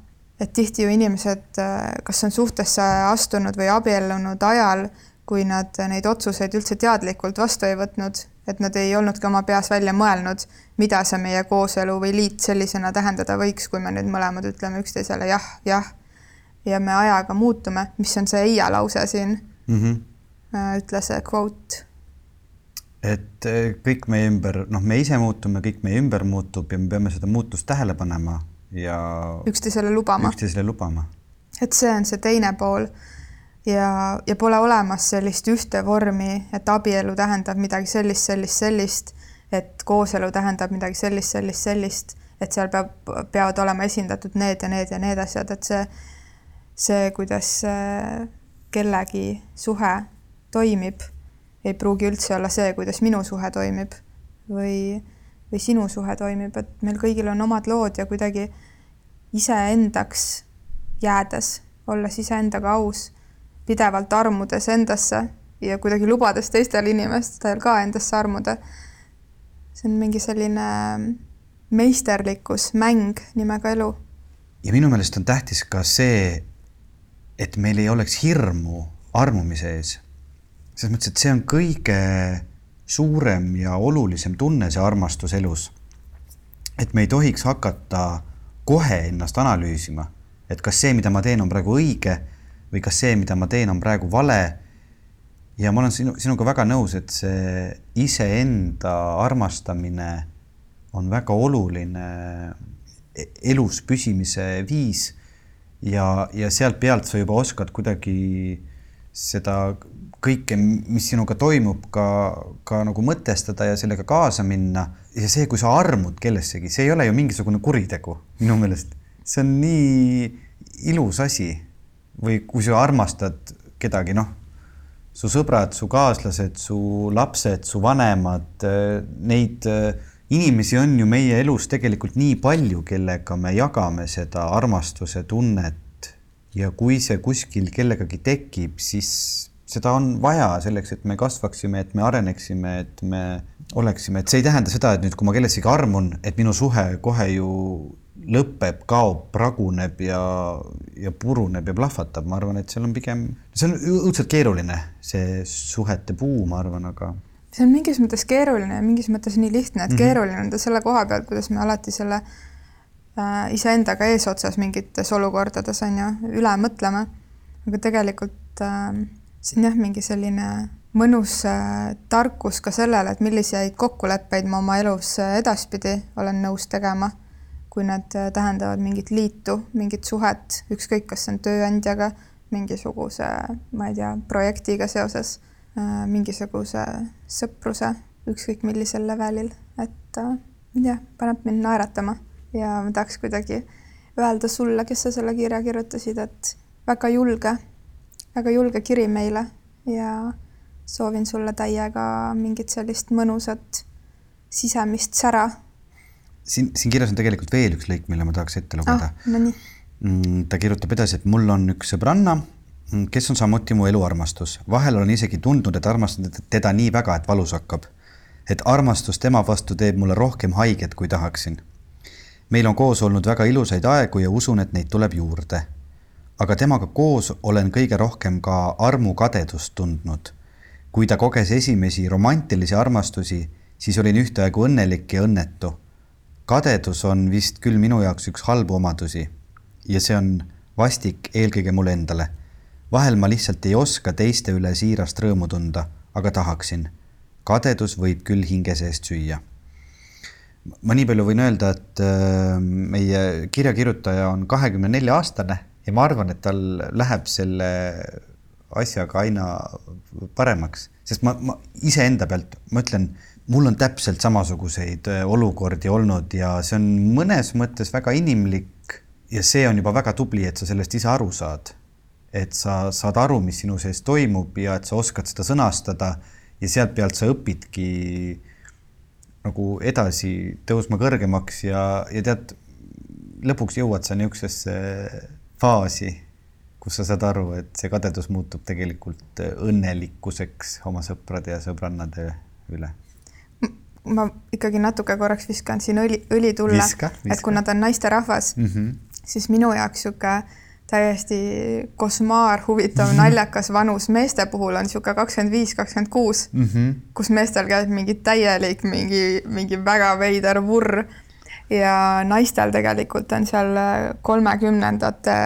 et tihti ju inimesed, kas on suhtesse astunud või abiellunud ajal, kui nad neid otsuseid üldse teadlikult vastu ei võtnud, et nad ei olnudki oma peas välja mõelnud, mida see meie kooselu või liit sellisena tähendada võiks, kui me nüüd mõlemad ütleme üksteisele jah, jah. ja me ajaga muutume, mis on see Eia lause siin mm, -hmm. ütles quote et eh, kõik meie ümber, noh, me ise muutume, kõik meie ümber muutub ja me peame seda muutust tähele panema ja üksteisele lubama. üksteisele lubama. et see on see teine pool. ja, ja pole olemas sellist ühte vormi, et abielu tähendab midagi sellist, sellist, sellist, et kooselu tähendab midagi sellist, sellist, sellist, et seal peab, peavad olema esindatud need ja need ja need asjad, et see, see, kuidas äh, kellegi suhe toimib, ei pruugi üldse olla see, kuidas minu suhe toimib või, või sinu suhe toimib, et meil kõigil on omad lood ja kuidagi iseendaks jäädes, olles iseendaga aus, pidevalt armudes endasse ja kuidagi lubades teistel inimestel ka endasse armuda. see on mingi selline meisterlikkus, mäng nimega elu. ja minu meelest on tähtis ka see, et meil ei oleks hirmu armumise ees. Selles mõttes, et see on kõige suurem ja olulisem tunne, see armastus elus. et me ei tohiks hakata kohe ennast analüüsima, et kas see, mida ma teen, on praegu õige või kas see, mida ma teen, on praegu vale. ja ma olen sinu, sinuga väga nõus, et see iseenda armastamine on väga oluline elus püsimise viis ja, ja sealt pealt sa juba oskad kuidagi seda kõike, mis sinuga toimub, ka, ka nagu mõtestada ja sellega kaasa minna. ja see, kui sa armud kellessegi, see ei ole ju mingisugune kuritegu minu meelest. see on nii ilus asi. või kui sa armastad kedagi, noh, su sõbrad, su kaaslased, su lapsed, su vanemad, neid inimesi on ju meie elus tegelikult nii palju, kellega me jagame seda armastuse tunnet. ja kui see kuskil kellegagi tekib, siis seda on vaja selleks, et me kasvaksime, et me areneksime, et me oleksime, et see ei tähenda seda, et nüüd, kui ma kellessegi armun, et minu suhe kohe ju lõpeb, kaob, praguneb ja, ja puruneb ja plahvatab, ma arvan, et seal on pigem, see on õudselt keeruline, see suhete puu, ma arvan, aga see on mingis mõttes keeruline ja mingis mõttes nii lihtne, et mm -hmm. keeruline on ta selle koha pealt, kuidas me alati selle äh, iseendaga eesotsas mingites olukordades on ju üle mõtleme. aga tegelikult äh, see on jah, mingi selline mõnus äh, tarkus ka sellele, et milliseid kokkuleppeid ma oma elus äh, edaspidi olen nõus tegema, kui need äh, tähendavad mingit liitu, mingit suhet, ükskõik, kas see on tööandjaga, mingisuguse, ma ei tea, projektiga seoses mingisuguse sõpruse, ükskõik millisel levelil, et jah, paneb mind naeratama ja ma tahaks kuidagi öelda sulle, kes sa selle kirja kirjutasid, et väga julge, väga julge kiri meile ja soovin sulle täiega mingit sellist mõnusat sisemist sära. siin, siin kirjas on tegelikult veel üks lõik, mille ma tahaks ette lugeda ah,. No nii. Mm, ta kirjutab edasi, et mul on üks sõbranna Mm, kes on samuti mu eluarmastus. vahel olen isegi tundnud, et armastan teda nii väga, et valus hakkab. et armastus tema vastu teeb mulle rohkem haiget, kui tahaksin. meil on koos olnud väga ilusaid aegu ja usun, et neid tuleb juurde. Aga temaga koos olen kõige rohkem ka armukadedust tundnud. kui ta koges esimesi romantilisi armastusi, siis olin ühtaegu õnnelik ja õnnetu. kadedus on vist küll minu jaoks üks halbu omadusi ja see on vastik eelkõige mulle endale vahel ma lihtsalt ei oska teiste üle siirast rõõmu tunda, aga tahaksin. kadedus võib küll hinge seest süüa. ma nii palju võin öelda, et äh, meie kirjakirjutaja on kahekümne nelja aastane ja ma arvan, et tal läheb selle asjaga aina paremaks, sest ma, ma iseenda pealt, ma ütlen, mul on täpselt samasuguseid äh, olukordi olnud ja see on mõnes mõttes väga inimlik ja see on juba väga tubli, et sa sellest ise aru saad. Et sa saad aru, mis sinu sees toimub ja et sa oskad seda sõnastada ja sealt pealt sa õpidki nagu edasi tõusma kõrgemaks ja, ja tead, lõpuks jõuad sa niisugusesse faasi, kus sa saad aru, et see kadedus muutub tegelikult õnnelikkuseks oma sõprade ja sõbrannade üle ma ikkagi natuke korraks viskan siin õli, õli tulle, et kuna ta on naisterahvas mm, -hmm. siis minu jaoks niisugune täiesti košmaar, huvitav, naljakas vanus meeste puhul on niisugune kakskümmend viis, kakskümmend kuus, mhm. kus meestel käib mingi täielik, mingi, mingi väga veider vurr ja naistel tegelikult on seal kolmekümnendate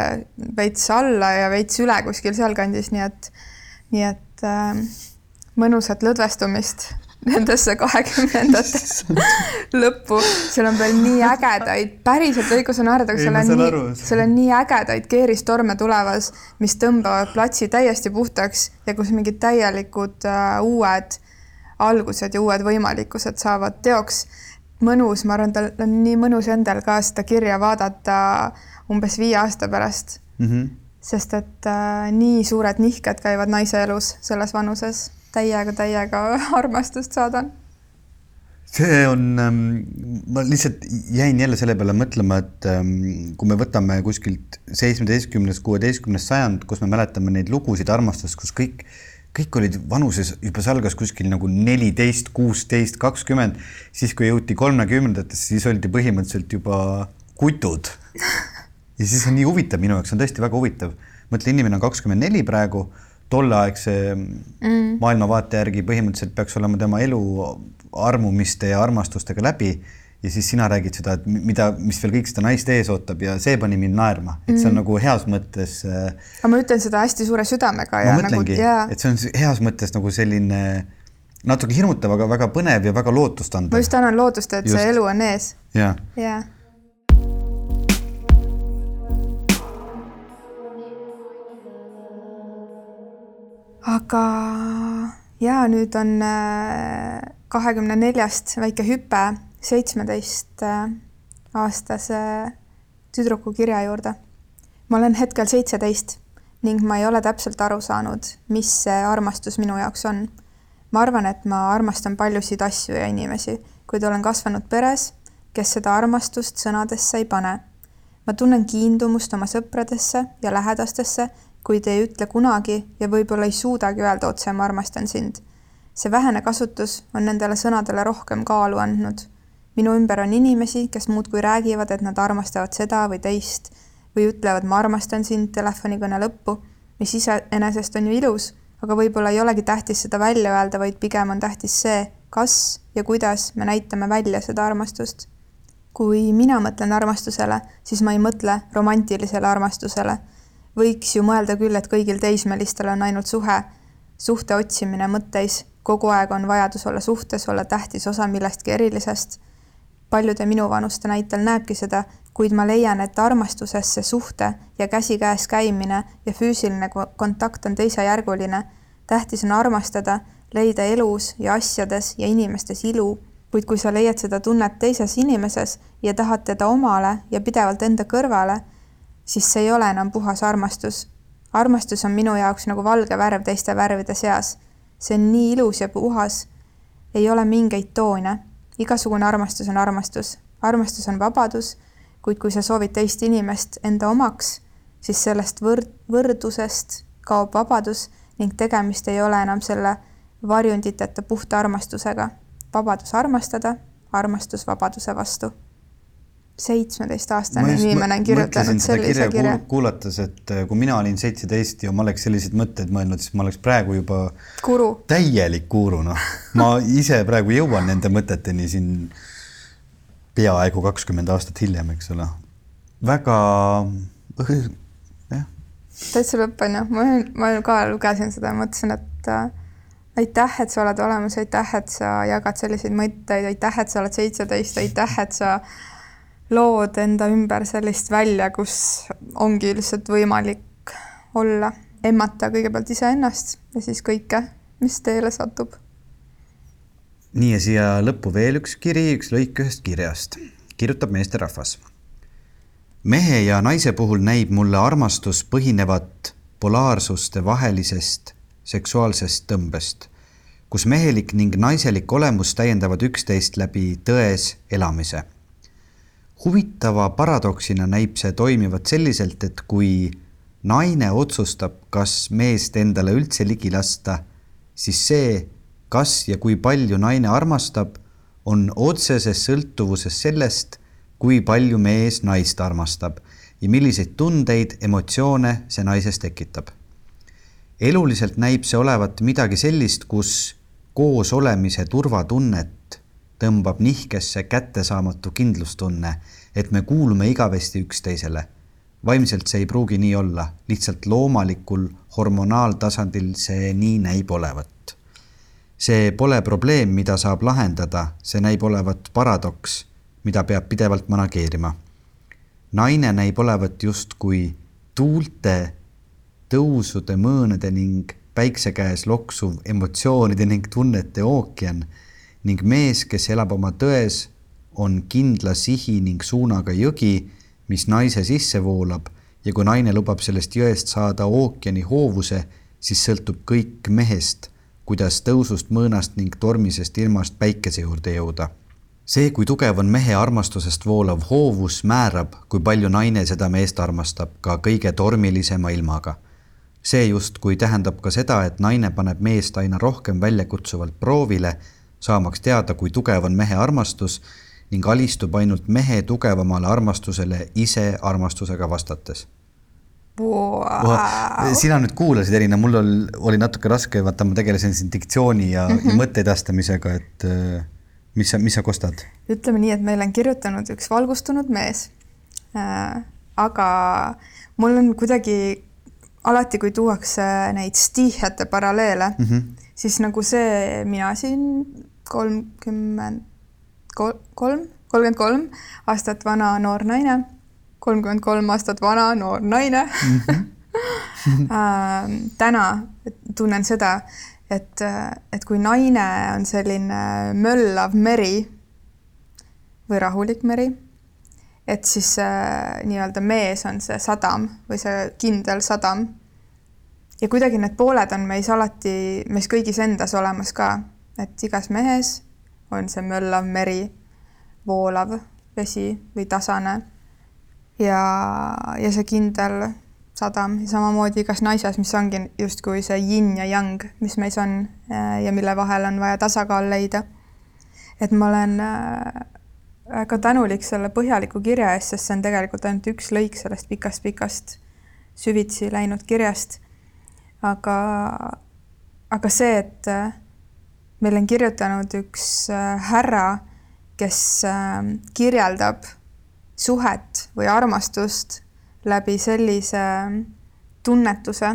veits alla ja veits üle kuskil sealkandis, nii et, nii et äh, mõnusat lõdvestumist nendesse kahekümnendate lõppu, seal on veel nii ägedaid, päriselt õigus on naerda, aga seal on nii seal on nii ägedaid keeristorme tulemas, mis tõmbavad platsi täiesti puhtaks ja kus mingid täielikud äh, uued algused ja uued võimalikkused saavad teoks. Mõnus, ma arvan, tal on nii mõnus endal ka seda kirja vaadata umbes viie aasta pärast mm. -hmm. sest et äh, nii suured nihked käivad naise elus selles vanuses. täiega, täiega armastust saadan. see on ähm,, ma lihtsalt jäin jälle selle peale mõtlema, et ähm, kui me võtame kuskilt seitsmeteistkümnes, kuueteistkümnes sajand, kus me mäletame neid lugusid armastust, kus kõik, kõik olid vanuses, juba see algas kuskil nagu neliteist, kuusteist, kakskümmend, siis kui jõuti kolmekümnendatesse, siis oldi põhimõtteliselt juba kutud. ja siis on nii huvitav minu jaoks, on tõesti väga huvitav. mõtle, inimene on kakskümmend neli praegu, tolleaegse mm. maailmavaate järgi põhimõtteliselt peaks olema tema elu armumiste ja armastustega läbi ja siis sina räägid seda, et mi- mida, mis veel kõik seda naist ees ootab ja see pani mind naerma, et see on nagu heas mõttes äh, aga ma ütlen seda hästi suure südamega ja ma mõtlengi nagu jaa, et see on heas mõttes nagu selline natuke hirmutav, aga väga põnev ja väga ma lootustandev. just annan lootust, et Just. see elu on ees. ja jaa. aga ja nüüd on äh, kahekümne neljast väike hüpe seitsmeteist äh, aastase tüdruku kirja juurde. ma olen hetkel seitseteist ning ma ei ole täpselt aru saanud, mis see armastus minu jaoks on. ma arvan, et ma armastan paljusid asju ja inimesi, kuid olen kasvanud peres, kes seda armastust sõnadesse ei pane. ma tunnen kiindumust oma sõpradesse ja lähedastesse, kuid ei ütle kunagi ja võib-olla ei suudagi öelda otse ma armastan sind. see vähene kasutus on nendele sõnadele rohkem kaalu andnud. Minu ümber on inimesi, kes muudkui räägivad, et nad armastavad seda või teist või ütlevad ma armastan sind telefonikõne lõppu, mis iseenesest on ju ilus, aga võib-olla ei olegi tähtis seda välja öelda, vaid pigem on tähtis see, kas ja kuidas me näitame välja seda armastust. kui mina mõtlen armastusele, siis ma ei mõtle romantilisele armastusele. võiks ju mõelda küll, et kõigil teismelistel on ainult suhe, suhte otsimine mõtteis, kogu aeg on vajadus olla suhtes, olla tähtis osa millestki erilisest. Paljude minuvanuste näitel näebki seda, kuid ma leian, et armastuses see suhte ja käsikäes käimine ja füüsiline ko- kontakt on teisejärguline. tähtis on armastada, leida elus ja asjades ja inimestes ilu, kuid kui sa leiad seda tunnet teises inimeses ja tahad teda omale ja pidevalt enda kõrvale, siis see ei ole enam puhas armastus. armastus on minu jaoks nagu valge värv teiste värvide seas. see on nii ilus ja puhas. ei ole mingeid toone. Igasugune armastus on armastus. armastus on vabadus, kuid kui sa soovid teist inimest enda omaks, siis sellest võrd-, võrdusest kaob vabadus ning tegemist ei ole enam selle varjunditeta puhta armastusega. vabadus armastada, armastus vabaduse vastu seitsmeteistaastane inimene on kirjutanud sellise kirja. kuulates, et äh, kui mina olin seitseteist ja ma oleks selliseid mõtteid mõelnud, siis ma oleks praegu juba kuru. täielik kuru, noh. ma ise praegu jõuan nende mõteteni siin peaaegu kakskümmend aastat hiljem, eks ole. väga, jah, täitsa lõpp on ju, ma, ma ka lugesin seda mõtlesin, et äh, aitäh, et sa oled olemas, aitäh, et sa jagad selliseid mõtteid, aitäh, et sa oled seitseteist, aitäh, et sa lood enda ümber sellist välja, kus ongi lihtsalt võimalik olla, emmata kõigepealt iseennast ja siis kõike, mis teele satub. nii ja siia lõppu veel üks kiri, üks lõik ühest kirjast, kirjutab meesterahvas. mehe ja naise puhul näib mulle armastus põhinevat polaarsuste vahelisest seksuaalsest tõmbest, kus mehelik ning naiselik olemus täiendavad üksteist läbi tões elamise. Huvitava paradoksina näib see toimivat selliselt, et kui naine otsustab, kas meest endale üldse ligi lasta, siis see, kas ja kui palju naine armastab, on otseses sõltuvuses sellest, kui palju mees naist armastab ja milliseid tundeid, emotsioone see naises tekitab. eluliselt näib see olevat midagi sellist, kus koos olemise turvatunnet tõmbab nihkesse kättesaamatu kindlustunne, et me kuulume igavesti üksteisele. vaimselt see ei pruugi nii olla, lihtsalt loomalikul hormonaaltasandil see nii näib olevat. see pole probleem, mida saab lahendada, see näib olevat paradoks, mida peab pidevalt manageerima. naine näib olevat justkui tuulte, tõusude, mõõnade ning päikse käes loksuv emotsioonide ning tunnete ookean ning mees, kes elab oma tões, on kindla sihi ning suunaga jõgi, mis naise sisse voolab ja kui naine lubab sellest jõest saada ookeani hoovuse, siis sõltub kõik mehest, kuidas tõusust, mõõnast ning tormisest ilmast päikese juurde jõuda. see, kui tugev on mehe armastusest voolav hoovus, määrab, kui palju naine seda meest armastab ka kõige tormilisema ilmaga. see justkui tähendab ka seda, et naine paneb meest aina rohkem väljakutsuvalt proovile, saamaks teada, kui tugev on mehe armastus ning alistub ainult mehe tugevamale armastusele ise armastusega vastates wow. sina nüüd kuulasid Elina, mul oli, oli natuke raske, vaata, ma tegelesin siin diktsiooni ja mm, -hmm. ja mhm. mõtte edastamisega, et äh, mis sa, mis sa kostad? ütleme nii, et meile on kirjutanud üks valgustunud mees äh,. aga mul on kuidagi alati, kui tuuakse neid stiihiate paralleele mm, -hmm. Siis nagu see mina siin kolmkümmend kolm, kolmkümmend kolm aastat vana noor naine kolmkümmend kolm aastat vana noor naine mm. -hmm. täna tunnen seda, et, et kui naine on selline möllav meri või rahulik meri, et siis äh, nii-öelda mees on see sadam või see kindel sadam. Ja kuidagi need pooled on meis alati, meis kõigis endas olemas ka, et igas mehes on see möllav meri, voolav vesi või tasane ja, ja see kindel sadam ja samamoodi igas naises, mis ongi justkui see yin ja yang, mis meis on äh, ja mille vahel on vaja tasakaal leida. et ma olen äh, väga tänulik selle põhjaliku kirja eest, sest see on tegelikult ainult üks lõik sellest pikast-pikast süvitsi läinud kirjast. Aga, aga see, et äh, meil on kirjutanud üks härra, kes kirjeldab suhet või armastust läbi sellise tunnetuse,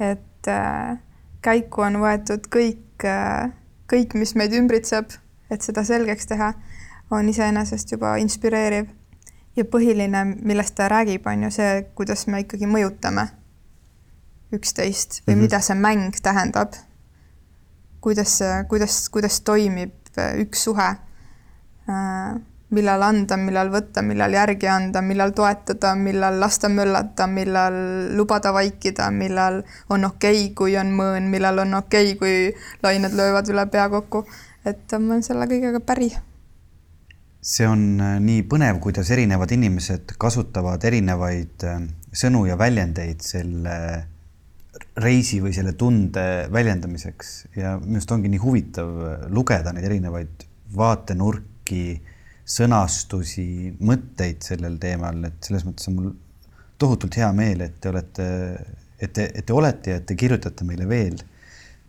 et äh, käiku on võetud kõik, äh, kõik, mis meid ümbritseb, et seda selgeks teha, on iseenesest juba inspireeriv. ja põhiline, millest ta räägib, on ju see, kuidas me ikkagi mõjutame üksteist või mm -hmm. mida see mäng tähendab. kuidas, kuidas, kuidas toimib üks suhe äh, millal anda, millal võtta, millal järgi anda, millal toetada, millal lasta möllata, millal lubada vaikida, millal on okei okay,, kui on mõõn, millal on okei okay,, kui lained löövad üle pea kokku. et ma olen selle kõigega päri. see on äh, nii põnev, kuidas erinevad inimesed kasutavad erinevaid äh, sõnu ja väljendeid selle reisi või selle tunde väljendamiseks ja minu arust ongi nii huvitav lugeda neid erinevaid vaatenurki sõnastusi, mõtteid sellel teemal, et selles mõttes on mul tohutult hea meel, et te olete, et te, et te olete ja et te kirjutate meile veel.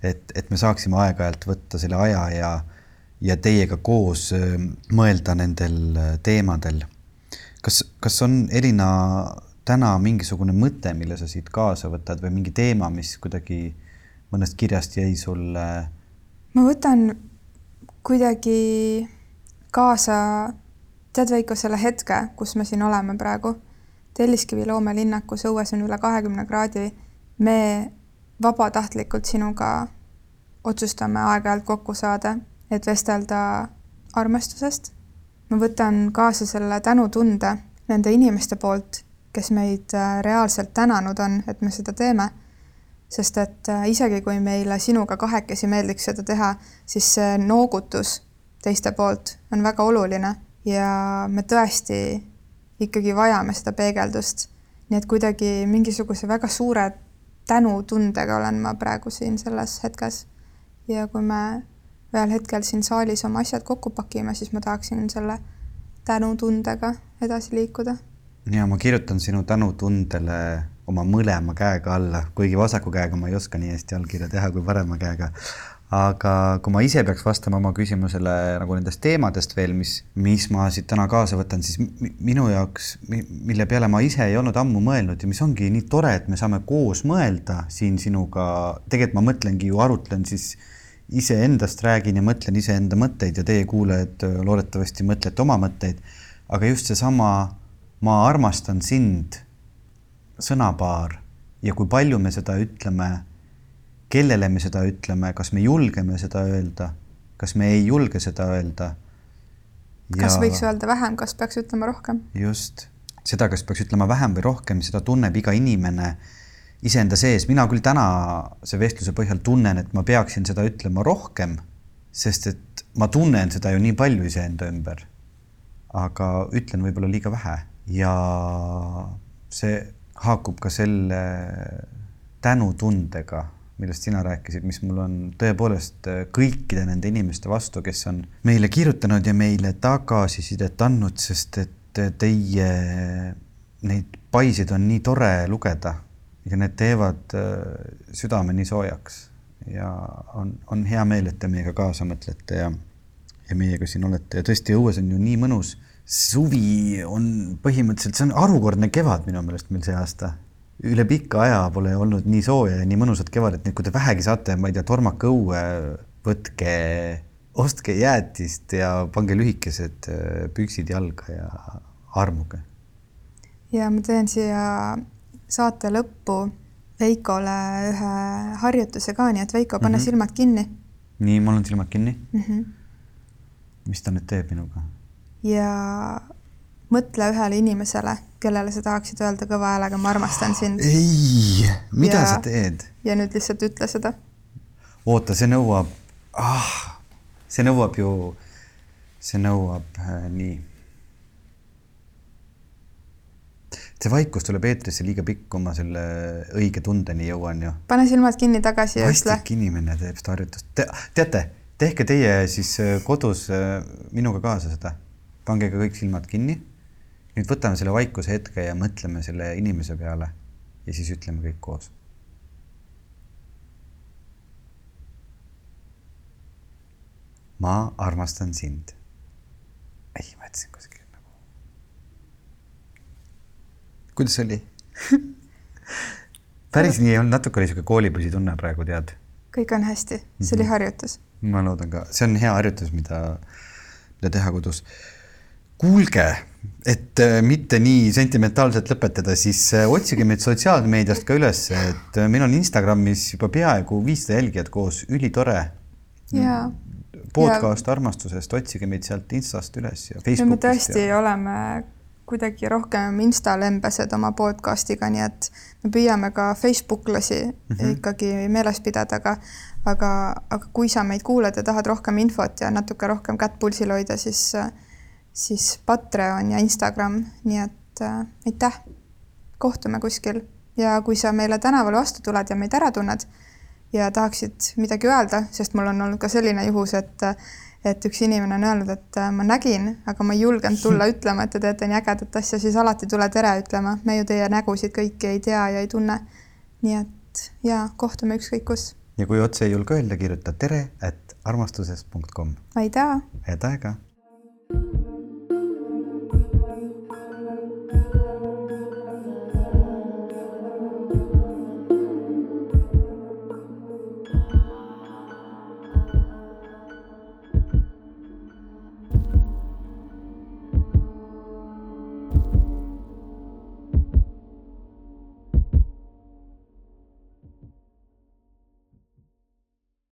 et, et me saaksime aeg-ajalt võtta selle aja ja, ja teiega koos äh, mõelda nendel äh, teemadel. kas, kas on Elina täna mingisugune mõte, mille sa siit kaasa võtad või mingi teema, mis kuidagi mõnest kirjast jäi sulle? ma võtan kuidagi kaasa, tead Veiko, selle hetke, kus me siin oleme praegu. Telliskivi loomelinnakus õues on üle kahekümne kraadi. me vabatahtlikult sinuga otsustame aeg-ajalt kokku saada, et vestelda armastusest. ma võtan kaasa selle tänutunde nende inimeste poolt, kes meid äh, reaalselt tänanud on, et me seda teeme. sest et äh, isegi kui meile sinuga kahekesi meeldiks seda teha, siis see noogutus teiste poolt on väga oluline ja me tõesti ikkagi vajame seda peegeldust. nii et kuidagi mingisuguse väga suure tänutundega olen ma praegu siin selles hetkes. ja kui me ühel hetkel siin saalis oma asjad kokku pakime, siis ma tahaksin selle tänutundega edasi liikuda. Ja ma kirjutan sinu tänutundele oma mõlema käega alla, kuigi vasaku käega ma ei oska nii hästi allkirja teha kui parema käega. Aga kui ma ise peaks vastama oma küsimusele nagu nendest teemadest veel, mis, mis ma siit täna kaasa võtan, siis minu jaoks, mille peale ma ise ei olnud ammu mõelnud ja mis ongi nii tore, et me saame koos mõelda siin sinuga, tegelikult ma mõtlengi ju, arutlen siis iseendast räägin ja mõtlen iseenda mõtteid ja teie kuulajad loodetavasti mõtlete oma mõtteid, aga just seesama ma armastan sind sõnapaar ja kui palju me seda ütleme, kellele me seda ütleme, kas me julgeme seda öelda, kas me ei julge seda öelda. kas võiks öelda vähem, kas peaks ütlema rohkem? just, seda, kas peaks ütlema vähem või rohkem, seda tunneb iga inimene iseenda sees, mina küll tänase vestluse põhjal tunnen, et ma peaksin seda ütlema rohkem, sest et ma tunnen seda ju nii palju iseenda ümber. aga ütlen võib-olla liiga vähe ja see haakub ka selle tänutundega, millest sina rääkisid, mis mul on tõepoolest kõikide nende inimeste vastu, kes on meile kirjutanud ja meile tagasisidet andnud, sest et teie neid paisid on nii tore lugeda ja need teevad äh, südame nii soojaks ja on, on hea meel, et te meiega kaasa mõtlete ja, ja meiega siin olete ja tõesti, õues on ju nii mõnus. Suvi on põhimõtteliselt, see on harukordne kevad minu meelest meil see aasta. üle pika aja pole olnud nii sooja ja nii mõnusat kevadet, nii et kui te vähegi saate, ma ei tea, tormake õue, võtke, ostke jäätist ja pange lühikesed äh, püksid jalga ja armuge. ja ma teen siia saate lõppu Veikole ühe harjutuse ka, nii et Veiko, pane mm -hmm. silmad kinni. nii, mul on silmad kinni mm. -hmm. mis ta nüüd teeb minuga? Ja mõtle ühele inimesele, kellele sa tahaksid öelda kõva häälega, ma armastan sind. ei, mida ja, sa teed? ja nüüd lihtsalt ütle seda. oota, see nõuab ah,, see nõuab ju, see nõuab äh, nii see vaikus tuleb eetrisse liiga pikk, kui ma selle õige tundeni jõuan ju. pane silmad kinni tagasi ja ütle. vastik inimene teeb seda harjutust Te,. teate, tehke teie siis äh, kodus äh, minuga kaasa seda. Pange ka kõik silmad kinni. nüüd võtame selle vaikuse hetke ja mõtleme selle inimese peale ja siis ütleme kõik koos. ma armastan sind. ei, ma jätsin kuskile kuidas oli päris nii ei olnud, natuke oli sihuke koolipoisi tunne praegu, tead. kõik on hästi, see oli mhm. harjutus. ma loodan ka, see on hea harjutus, mida, mida teha kodus. Kuulge, et äh, mitte nii sentimentaalselt lõpetada, siis äh, otsige meid sotsiaalmeediast ka üles, et äh, meil on Instagramis juba peaaegu viissada jälgijat koos, ülitore. jaa podcast ja... armastusest, otsige meid sealt Instast üles ja Facebookist. me tõesti ja... oleme kuidagi rohkem instalembesed oma podcast'iga, nii et me püüame ka Facebooklasi mm -hmm. ikkagi meeles pidada, aga aga, aga kui sa meid kuulad ja tahad rohkem infot ja natuke rohkem kätt pulsil hoida, siis siis Patreon ja Instagram, nii et äh, aitäh, kohtume kuskil ja kui sa meile tänaval vastu tuled ja meid ära tunned ja tahaksid midagi öelda, sest mul on olnud ka selline juhus, et et üks inimene on öelnud, et äh, ma nägin, aga ma ei julgenud tulla ütlema, et te teete nii ägedat asja, siis alati tule tere ütlema. me ju teie nägusid kõiki ei tea ja ei tunne. nii et ja kohtume ükskõik kus. ja kui otse ei julge öelda, kirjuta tere, et armastuses.com. aitäh! head aega!